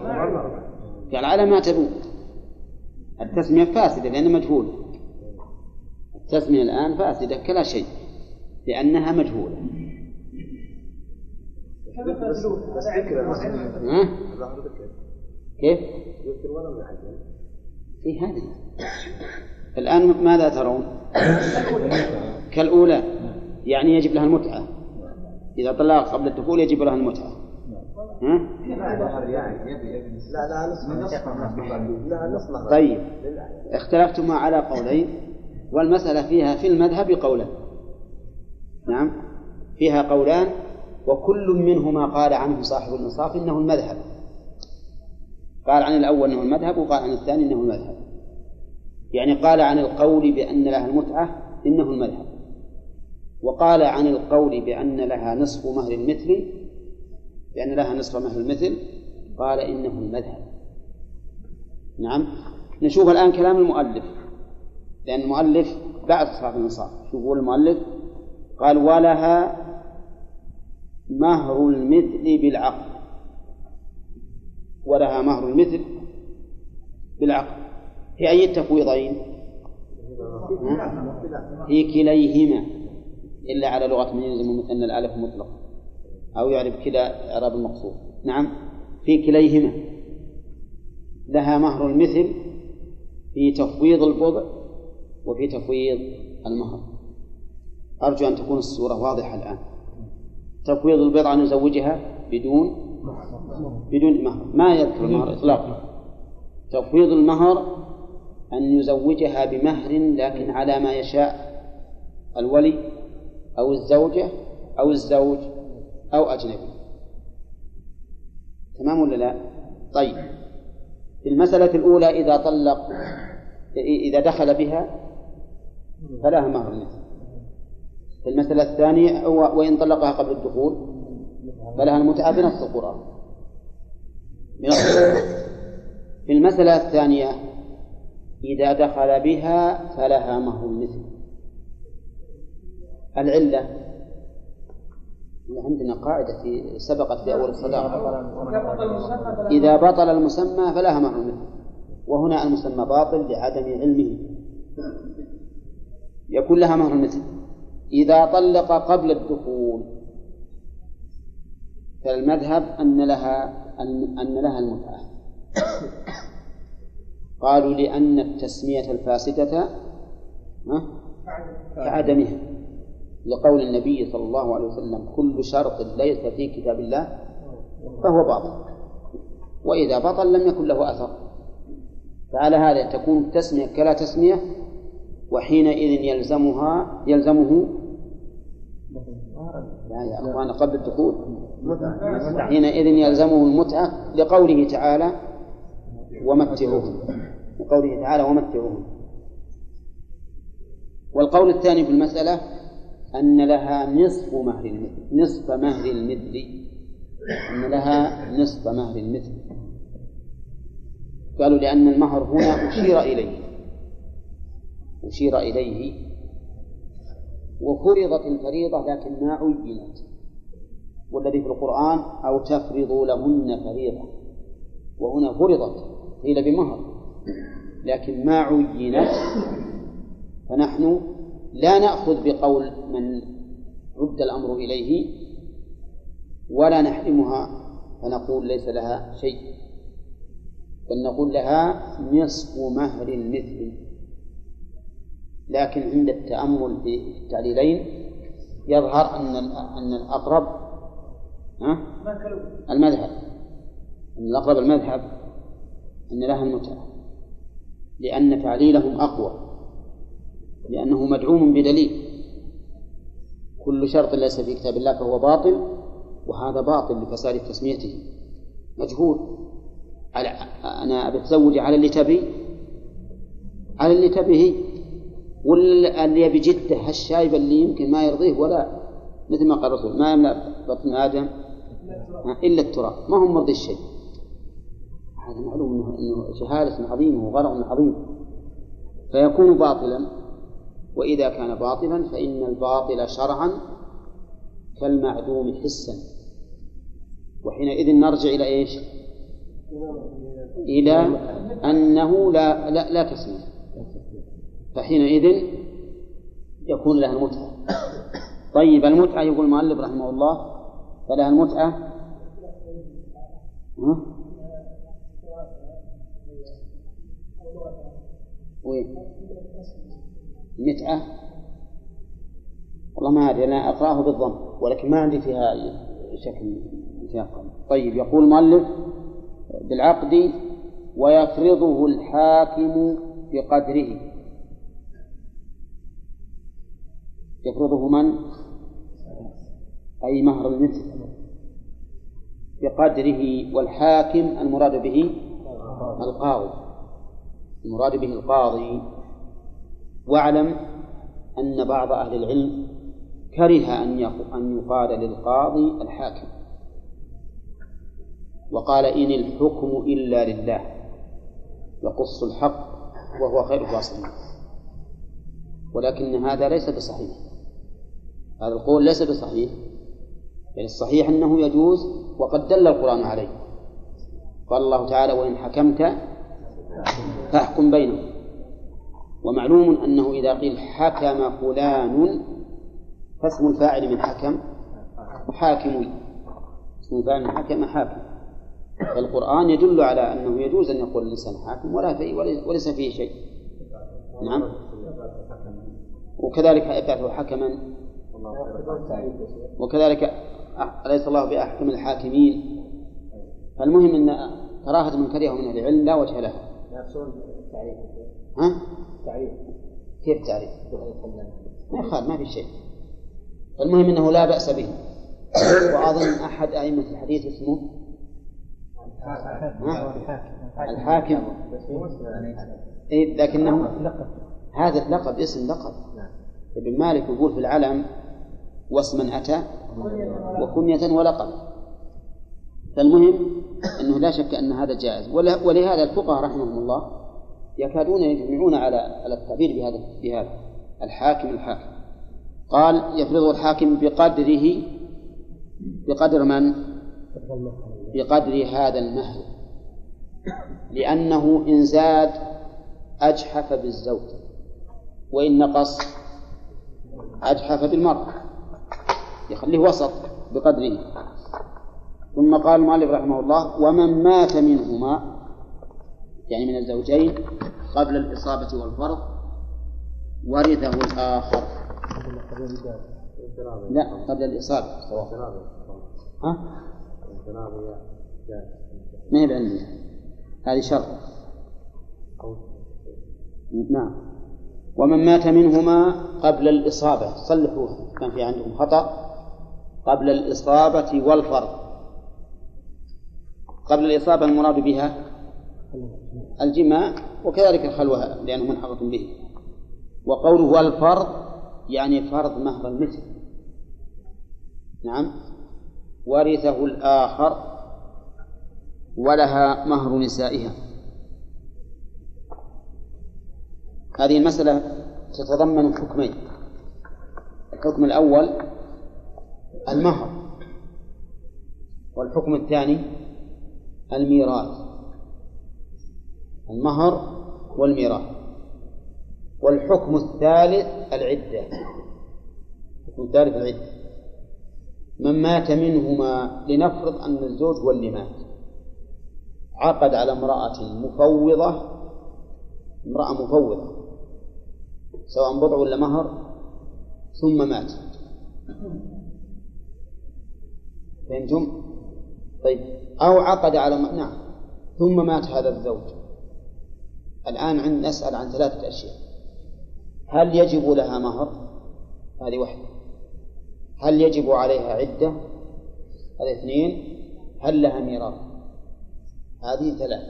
قال على ما تبون. التسمية فاسدة لأنها مجهولة التسمية الآن فاسدة كلا شيء لأنها مجهولة. بس ذكر ها؟ كيف؟ ولا معجل في هذه الآن ماذا ترون؟ كالأولى. يعني يجب لها المتعة. إذا طلق قبل الدخول يجب لها المتعة. ها؟ طيب. اختلفتما على قولين والمسألة فيها في المذهب قولان نعم. فيها قولان وكل منهما قال عنه صاحب الإنصاف إنه المذهب. قال عن الأول أنه المذهب وقال عن الثاني أنه المذهب. يعني قال عن القول بأن لها المتعة إنه المذهب. وقال عن القول بأن لها نصف مهر المثل بأن لها نصف مهر المثل قال إنه المذهب. نعم؟ نشوف الآن كلام المؤلف. لأن المؤلف بعد صاحب الإنصاف شو يقول المؤلف قال ولها مهر المثل بالعقد ولها مهر المثل بالعقد في أي التفويضين؟ في كليهما إلا على لغة من يلزم أن الألف مطلق أو يعرف كلا إعراب المقصود. نعم في كليهما. لها مهر المثل في تفويض البضع وفي تفويض المهر. أرجو أن تكون الصورة واضحة الآن. تفويض البضع نزوجها بدون بدون مهر. ما يذكر المهر إطلاقا. تفويض المهر أن يزوجها بمهر لكن على ما يشاء الولي أو الزوجة أو الزوج أو أجنبي. تمام ولا لا؟ طيب. في المسألة الأولى إذا طلق إذا دخل بها فلها مهر. في المسألة الثانية وإن طلقها قبل الدخول فلها المتعة بنص القرآن؟ بنص القرآن. في المسألة الثانية إذا دخل بها فلها مهر المثل. العلة. عندنا قاعدة في سبقت في أول الصداقة. إذا بطل المسمى فلها مهر مثله وهنا المسمى باطل لعدم علمه. يكون لها مهر مثل إذا طلق قبل الدخول فالمذهب أن لها أن لها المتعة. قالوا لأن التسمية الفاسدة ها؟ كعدمها. لقول النبي صلى الله عليه وسلم كل شرط ليس في كتاب الله فهو باطل. وإذا بطل لم يكن له أثر. فعلى هذا تكون التسمية كلا تسمية وحينئذ يلزمها يلزمه لا يا أخوان قبل الدخول. حينئذ يلزمه المتعة لقوله تعالى ومتعوهم. لقوله تعالى ومتعوهم. والقول الثاني في المسألة أن لها نصف مهر المثل. نصف مهر المثل. أن لها نصف مهر المثل. قالوا لأن المهر هنا أشير إليه. أشير إليه. وفرضت الفريضة لكن ما عينت. والذي في القرآن أو تفرضوا لهن فريضة. وهنا فرضت قيل بمهر. لكن ما عينت فنحن لا نأخذ بقول من رد الأمر إليه ولا نحرمها فنقول ليس لها شيء. بل نقول لها نصف مهر المثل. لكن عند التأمل في التعليلين يظهر أن أن الأقرب ها؟ المذهب. الأقرب المذهب أن لها المتعة. لأن تعليلهم أقوى. لأنه مدعوم بدليل. كل شرط ليس في كتاب الله فهو باطل وهذا باطل لفساد تسميته. مجهول. على أنا بتزوج على اللي تبي. على اللي تبيه ولا اللي يبي جدة اللي يمكن ما يرضيه ولا مثل ما قال الرسول ما يملأ بطن آدم إلا التراب. ما هم مرضي الشيء. هذا معلوم انه إنه جهالة عظيمة وغرض عظيم. فيكون باطلا. وإذا كان باطلا فإن الباطل شرعا كالمعدوم حسا. وحينئذ نرجع إلى إيش؟ إلى أنه لا لا, لا تسمية فحينئذ يكون لها المتعة. طيب المتعة يقول المؤلف رحمه الله فلها المتعة؟ وين؟ متعة والله ما أدري أنا أقرأه بالضم ولكن ما عندي فيها شكل فيها طيب يقول المؤلف بالعقد ويفرضه الحاكم بقدره يفرضه من؟ أي مهر المثل بقدره والحاكم المراد به القاضي. المراد به القاضي. واعلم أن بعض أهل العلم كره أن أن يقال للقاضي الحاكم. وقال إن الحكم إلا لله. يقص الحق وهو خير الفاصلين ولكن هذا ليس بصحيح. هذا القول ليس بصحيح. بل الصحيح أنه يجوز وقد دل القرآن عليه. قال الله تعالى وإن حكمت فاحكم بينهم. ومعلوم أنه إذا قيل حكم فلان فاسم الفاعل من حكم حاكم. اسم الفاعل من حكم حاكم. فالقرآن يدل على أنه يجوز أن يقول الإنسان حاكم ولا في وليس فيه شيء. نعم. وكذلك يبعثه حكما وكذلك أليس الله بأحكم الحاكمين؟ فالمهم أن كراهة من كرهه من أهل العلم لا وجه لها. ها؟ تعريف. كيف تعريف؟ ما يخالف ما في شيء. المهم إنه لا بأس به. وأظن أحد أئمة الحديث اسمه؟ الحاكم. إيه؟ لكنه هذا اللقب اسم لقب. ابن مالك يقول في العلم واسما أتى؟ وكنية ولقب. فالمهم أنه لا شك أن هذا جائز. ولهذا الفقهاء رحمهم الله يكادون يجمعون على على التعبير بهذا بهذا. الحاكم الحاكم. قال يفرض الحاكم بقدره بقدر من؟ بقدر هذا المهر. لأنه إن زاد أجحف بالزوج وإن نقص أجحف بالمرأة. يخليه وسط بقدره. ثم قال المؤلف رحمه الله ومن مات منهما يعني من الزوجين قبل الإصابة والفرض ورثه الآخر. لا قبل الإصابة. ها؟ ما هي بعلمية؟ هذه شرط. نعم. ومن مات منهما قبل الإصابة صلحوها كان في عندكم خطأ. قبل الإصابة والفرض. قبل الإصابة المراد بها الجماع وكذلك الخلوة لأنه ملحقة به. وقوله والفرض يعني فرض مهر المثل. نعم. ورثه الآخر ولها مهر نسائها. هذه المسألة تتضمن حكمين. الحكم الأول المهر. والحكم الثاني الميراث. المهر والميراث. والحكم الثالث العدة. الحكم الثالث العدة. من مات منهما لنفرض أن الزوج هو اللي مات. عقد على امرأة مفوضة. امرأة مفوضة. سواء بضع ولا مهر. ثم مات. فهمتم؟ طيب أو عقد على م... نعم ثم مات هذا الزوج الآن عند نسأل عن ثلاثة أشياء هل يجب لها مهر؟ هذه واحدة هل يجب عليها عدة؟ هذه اثنين هل لها ميراث؟ هذه ثلاث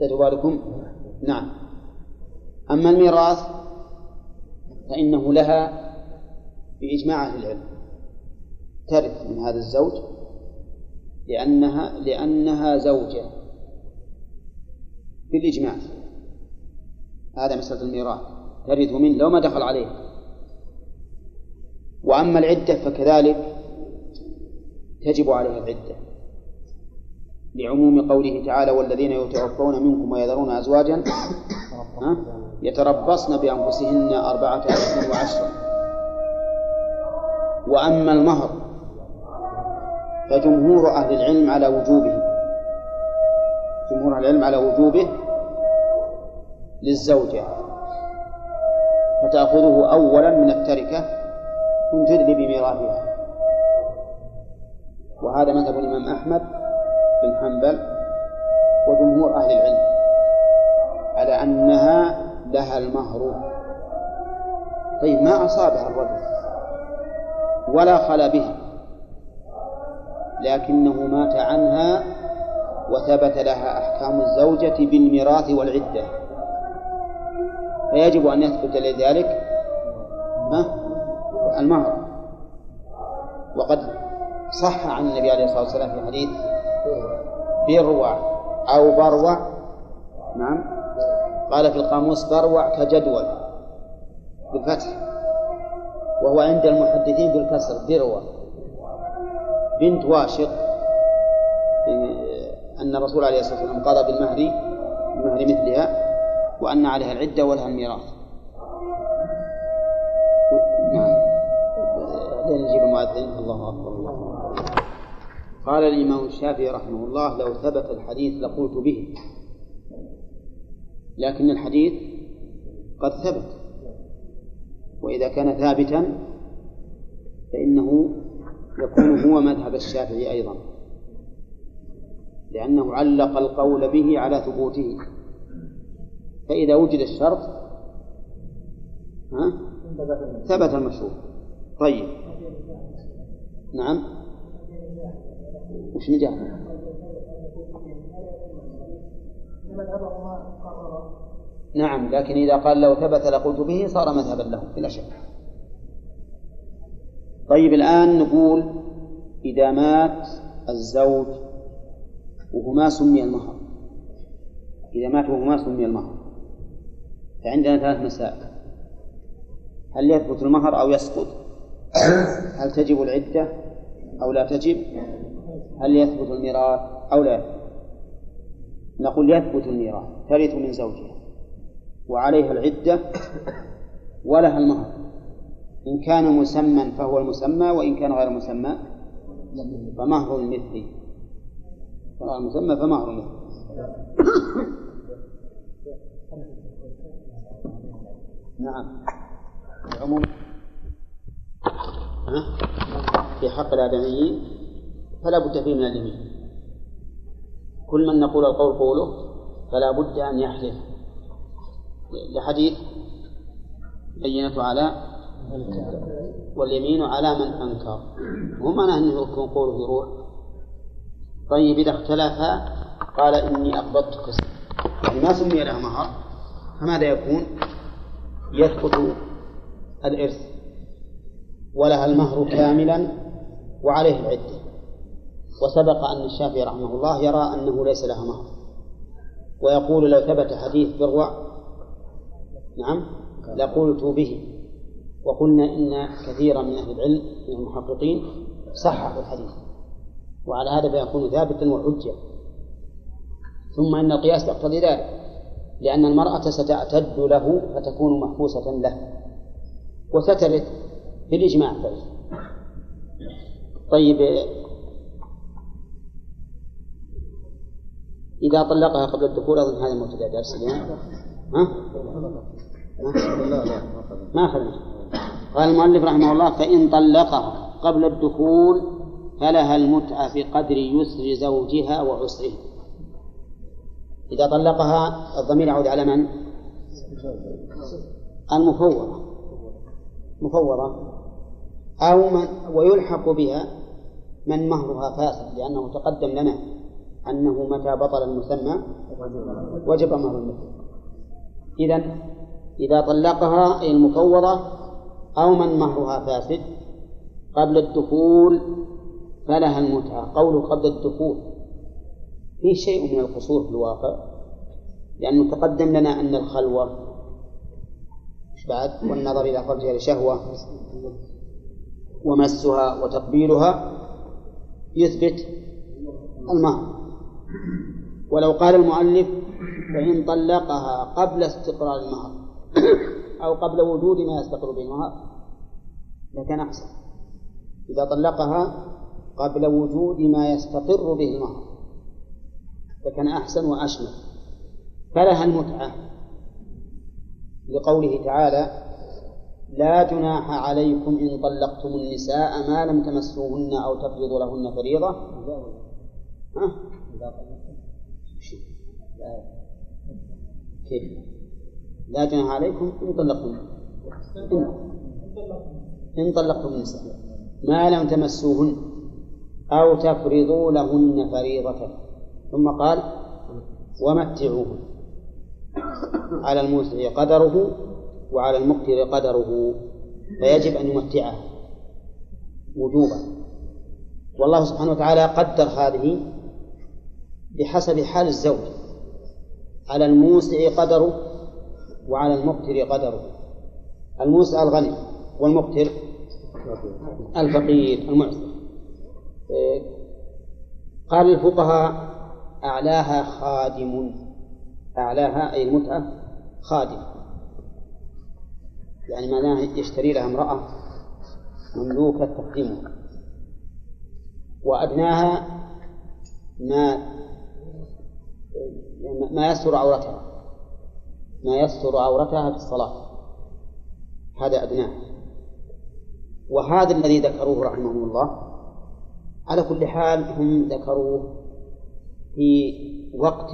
تجب بالكم؟ نعم أما الميراث فإنه لها بإجماع أهل العلم ترث من هذا الزوج لأنها لأنها زوجة. بالإجماع. هذا مسألة الميراث. ترث منه لو ما دخل عليه. وأما العدة فكذلك تجب عليها العدة. لعموم قوله تعالى والذين يتوفون منكم ويذرون أزواجا يتربصن بأنفسهن أربعة أشهر وعشرا وأما المهر فجمهور أهل العلم على وجوبه. جمهور أهل العلم على وجوبه للزوجة. فتأخذه أولا من التركة تدري بميراثها وهذا مذهب الإمام أحمد بن حنبل وجمهور أهل العلم على أنها لها المهر. طيب ما أصابها الرجل؟ ولا خلا بها لكنه مات عنها وثبت لها أحكام الزوجة بالميراث والعدة. فيجب أن يثبت لذلك المهر. وقد صح عن النبي عليه الصلاة والسلام في حديث بروع أو بروع نعم. قال في القاموس بروع كجدول بالفتح. وهو عند المحدثين بالكسر بروع بنت واشق أن الرسول عليه الصلاة والسلام قضى بالمهر بمهر مثلها وأن عليها العدة ولها الميراث. نعم. نجيب المؤذن. الله أكبر. الله قال الإمام الشافعي رحمه الله لو ثبت الحديث لقلت به. لكن الحديث قد ثبت. وإذا كان ثابتا فإنه يكون هو مذهب الشافعي أيضا. لأنه علق القول به على ثبوته. فإذا وجد الشرط ها؟ ثبت المشروط طيب. نعم. وش نجاح؟ نعم لكن إذا قال لو ثبت لقلت به صار مذهبا له بلا شك. طيب الآن نقول إذا مات الزوج وهو ما سمي المهر. إذا مات وهو ما سمي المهر. فعندنا ثلاث مسائل. هل يثبت المهر أو يسقط؟ هل تجب العدة أو لا تجب؟ هل يثبت الميراث أو لا يثبت؟ نقول يثبت الميراث ترث من زوجها. وعليها العدة ولها المهر. إن كان مسمى فهو المسمى وإن كان غير مسمى فمهر المثل غير مسمى فمهر المثل نعم. العموم؟ في حق الآدميين. فلا بد فيه من اليمين كل من نقول القول قوله فلا بد أن يحلف. لحديث بينة على واليمين على من أنكر. مو معناه أنه يكون قوله يروح. طيب إذا اختلفا قال إني أقبضتك. يعني ما سمي له مهر. فماذا يكون؟ يثبت الإرث. ولها المهر كاملا وعليه العدة وسبق أن الشافعي رحمه الله يرى أنه ليس لها مهر. ويقول لو ثبت حديث بروع نعم لقلت به. وقلنا إن كثيرا من أهل العلم من المحققين صححوا الحديث. وعلى هذا فيكون ثابتا وحجة. ثم إن القياس يقتضي ذلك. لأن المرأة ستعتد له فتكون محبوسة له. وسترث بالإجماع طيب. إذا طلقها قبل الدخول أظن هذا مبتدأ درس اليوم. ها؟ ما أخذنا قال المؤلف رحمه الله فإن طلقها قبل الدخول فلها المتعة بقدر يسر زوجها وعسره. إذا طلقها الضمير يعود على من؟ المفوضة مفوضة أو من ويلحق بها من مهرها فاسد لأنه تقدم لنا أنه متى بطل المسمى وجب مهر المثل إذا إذا طلقها أي المفوضة أو من مهرها فاسد قبل الدخول فلها المتعة. قوله قبل الدخول فيه شيء من القصور في الواقع لأنه تقدم لنا أن الخلوة بعد؟ والنظر إلى فرجها لشهوة ومسها وتقبيلها يثبت المهر ولو قال المؤلف فإن طلقها قبل استقرار المهر أو قبل وجود ما يستقر به المهر لكان أحسن إذا طلقها قبل وجود ما يستقر به المهر لكان أحسن وأشمل فلها المتعة لقوله تعالى لا جناح عليكم إن طلقتم النساء ما لم تمسوهن أو تفرضوا لهن فريضة ها؟ كيف؟ لا جناح عليكم إن طلقتم. إن طلقتم النساء ما لم تمسوهن أو تفرضوا لهن فريضة. ثم قال ومتعوهن. على الموسع قدره وعلى المقتر قدره. فيجب أن يمتعه وجوبا والله سبحانه وتعالى قدر هذه بحسب حال الزوج. على الموسع قدره وعلى المقتر قدره. الموسع الغني والمقتر الفقير المعسر قال الفقهاء أعلاها خادم. أعلاها أي المتعة خادم. يعني معناه يشتري لها امرأة مملوكة تخدمها. وأدناها ما ما يستر عورتها. ما يستر عورتها في الصلاة. هذا أدناه. وهذا الذي ذكروه رحمهم الله على كل حال هم ذكروه في وقت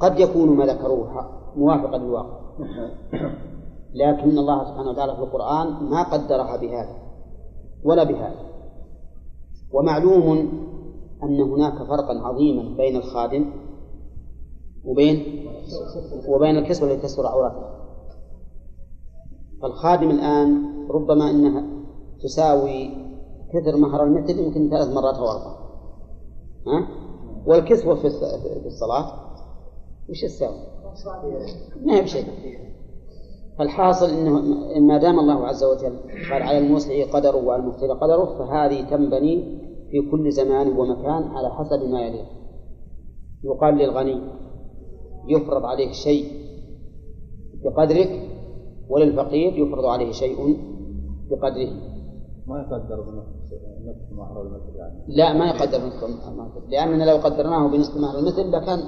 قد يكون ما ذكروه موافقا للواقع. لكن الله سبحانه وتعالى في القرآن ما قدرها بهذا ولا بهذا. ومعلوم أن هناك فرقا عظيما بين الخادم وبين وبين الكسوة التي تستر عورته فالخادم الآن ربما أنها تساوي كثر مهر المثل يمكن ثلاث مرات أو أربع ها؟ والكسوة في في الصلاة وش تساوي؟ ما هي بشيء فالحاصل إنه ما دام الله عز وجل قال على الموسع قدره وعلى المقتدر قدره فهذه تنبني في كل زمان ومكان على حسب ما يليق يقال للغني يفرض عليه شيء بقدرك وللفقير يفرض عليه شيء بقدره. ما يقدر بنصف مهر المثل يعني. لا ما يقدر بنصف مهر المثل لأننا لو قدرناه بنصف مهر المثل لكان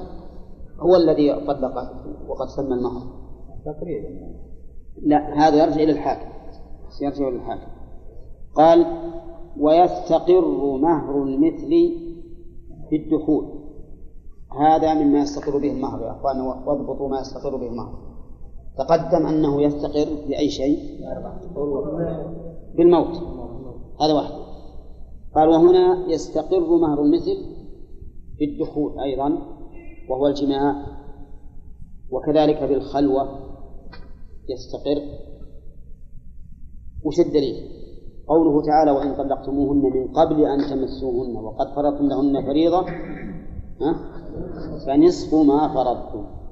هو الذي طلق وقد سمى المهر تقريبا يعني. لا هذا يرجع إلى الحاكم. يرجع إلى الحاكم. قال ويستقر مهر المثل في الدخول. هذا مما يستقر به المهر يا أخوان واضبطوا ما يستقر به المهر. تقدم أنه يستقر بأي شيء؟ بالموت. هذا واحد. قال وهنا يستقر مهر المثل في الدخول أيضا وهو الجماع وكذلك بالخلوة يستقر. وش الدليل؟ قوله تعالى وإن طلقتموهن من قبل أن تمسوهن وقد فرضتم لهن فريضة. ها؟ فنصف ما فرضتم.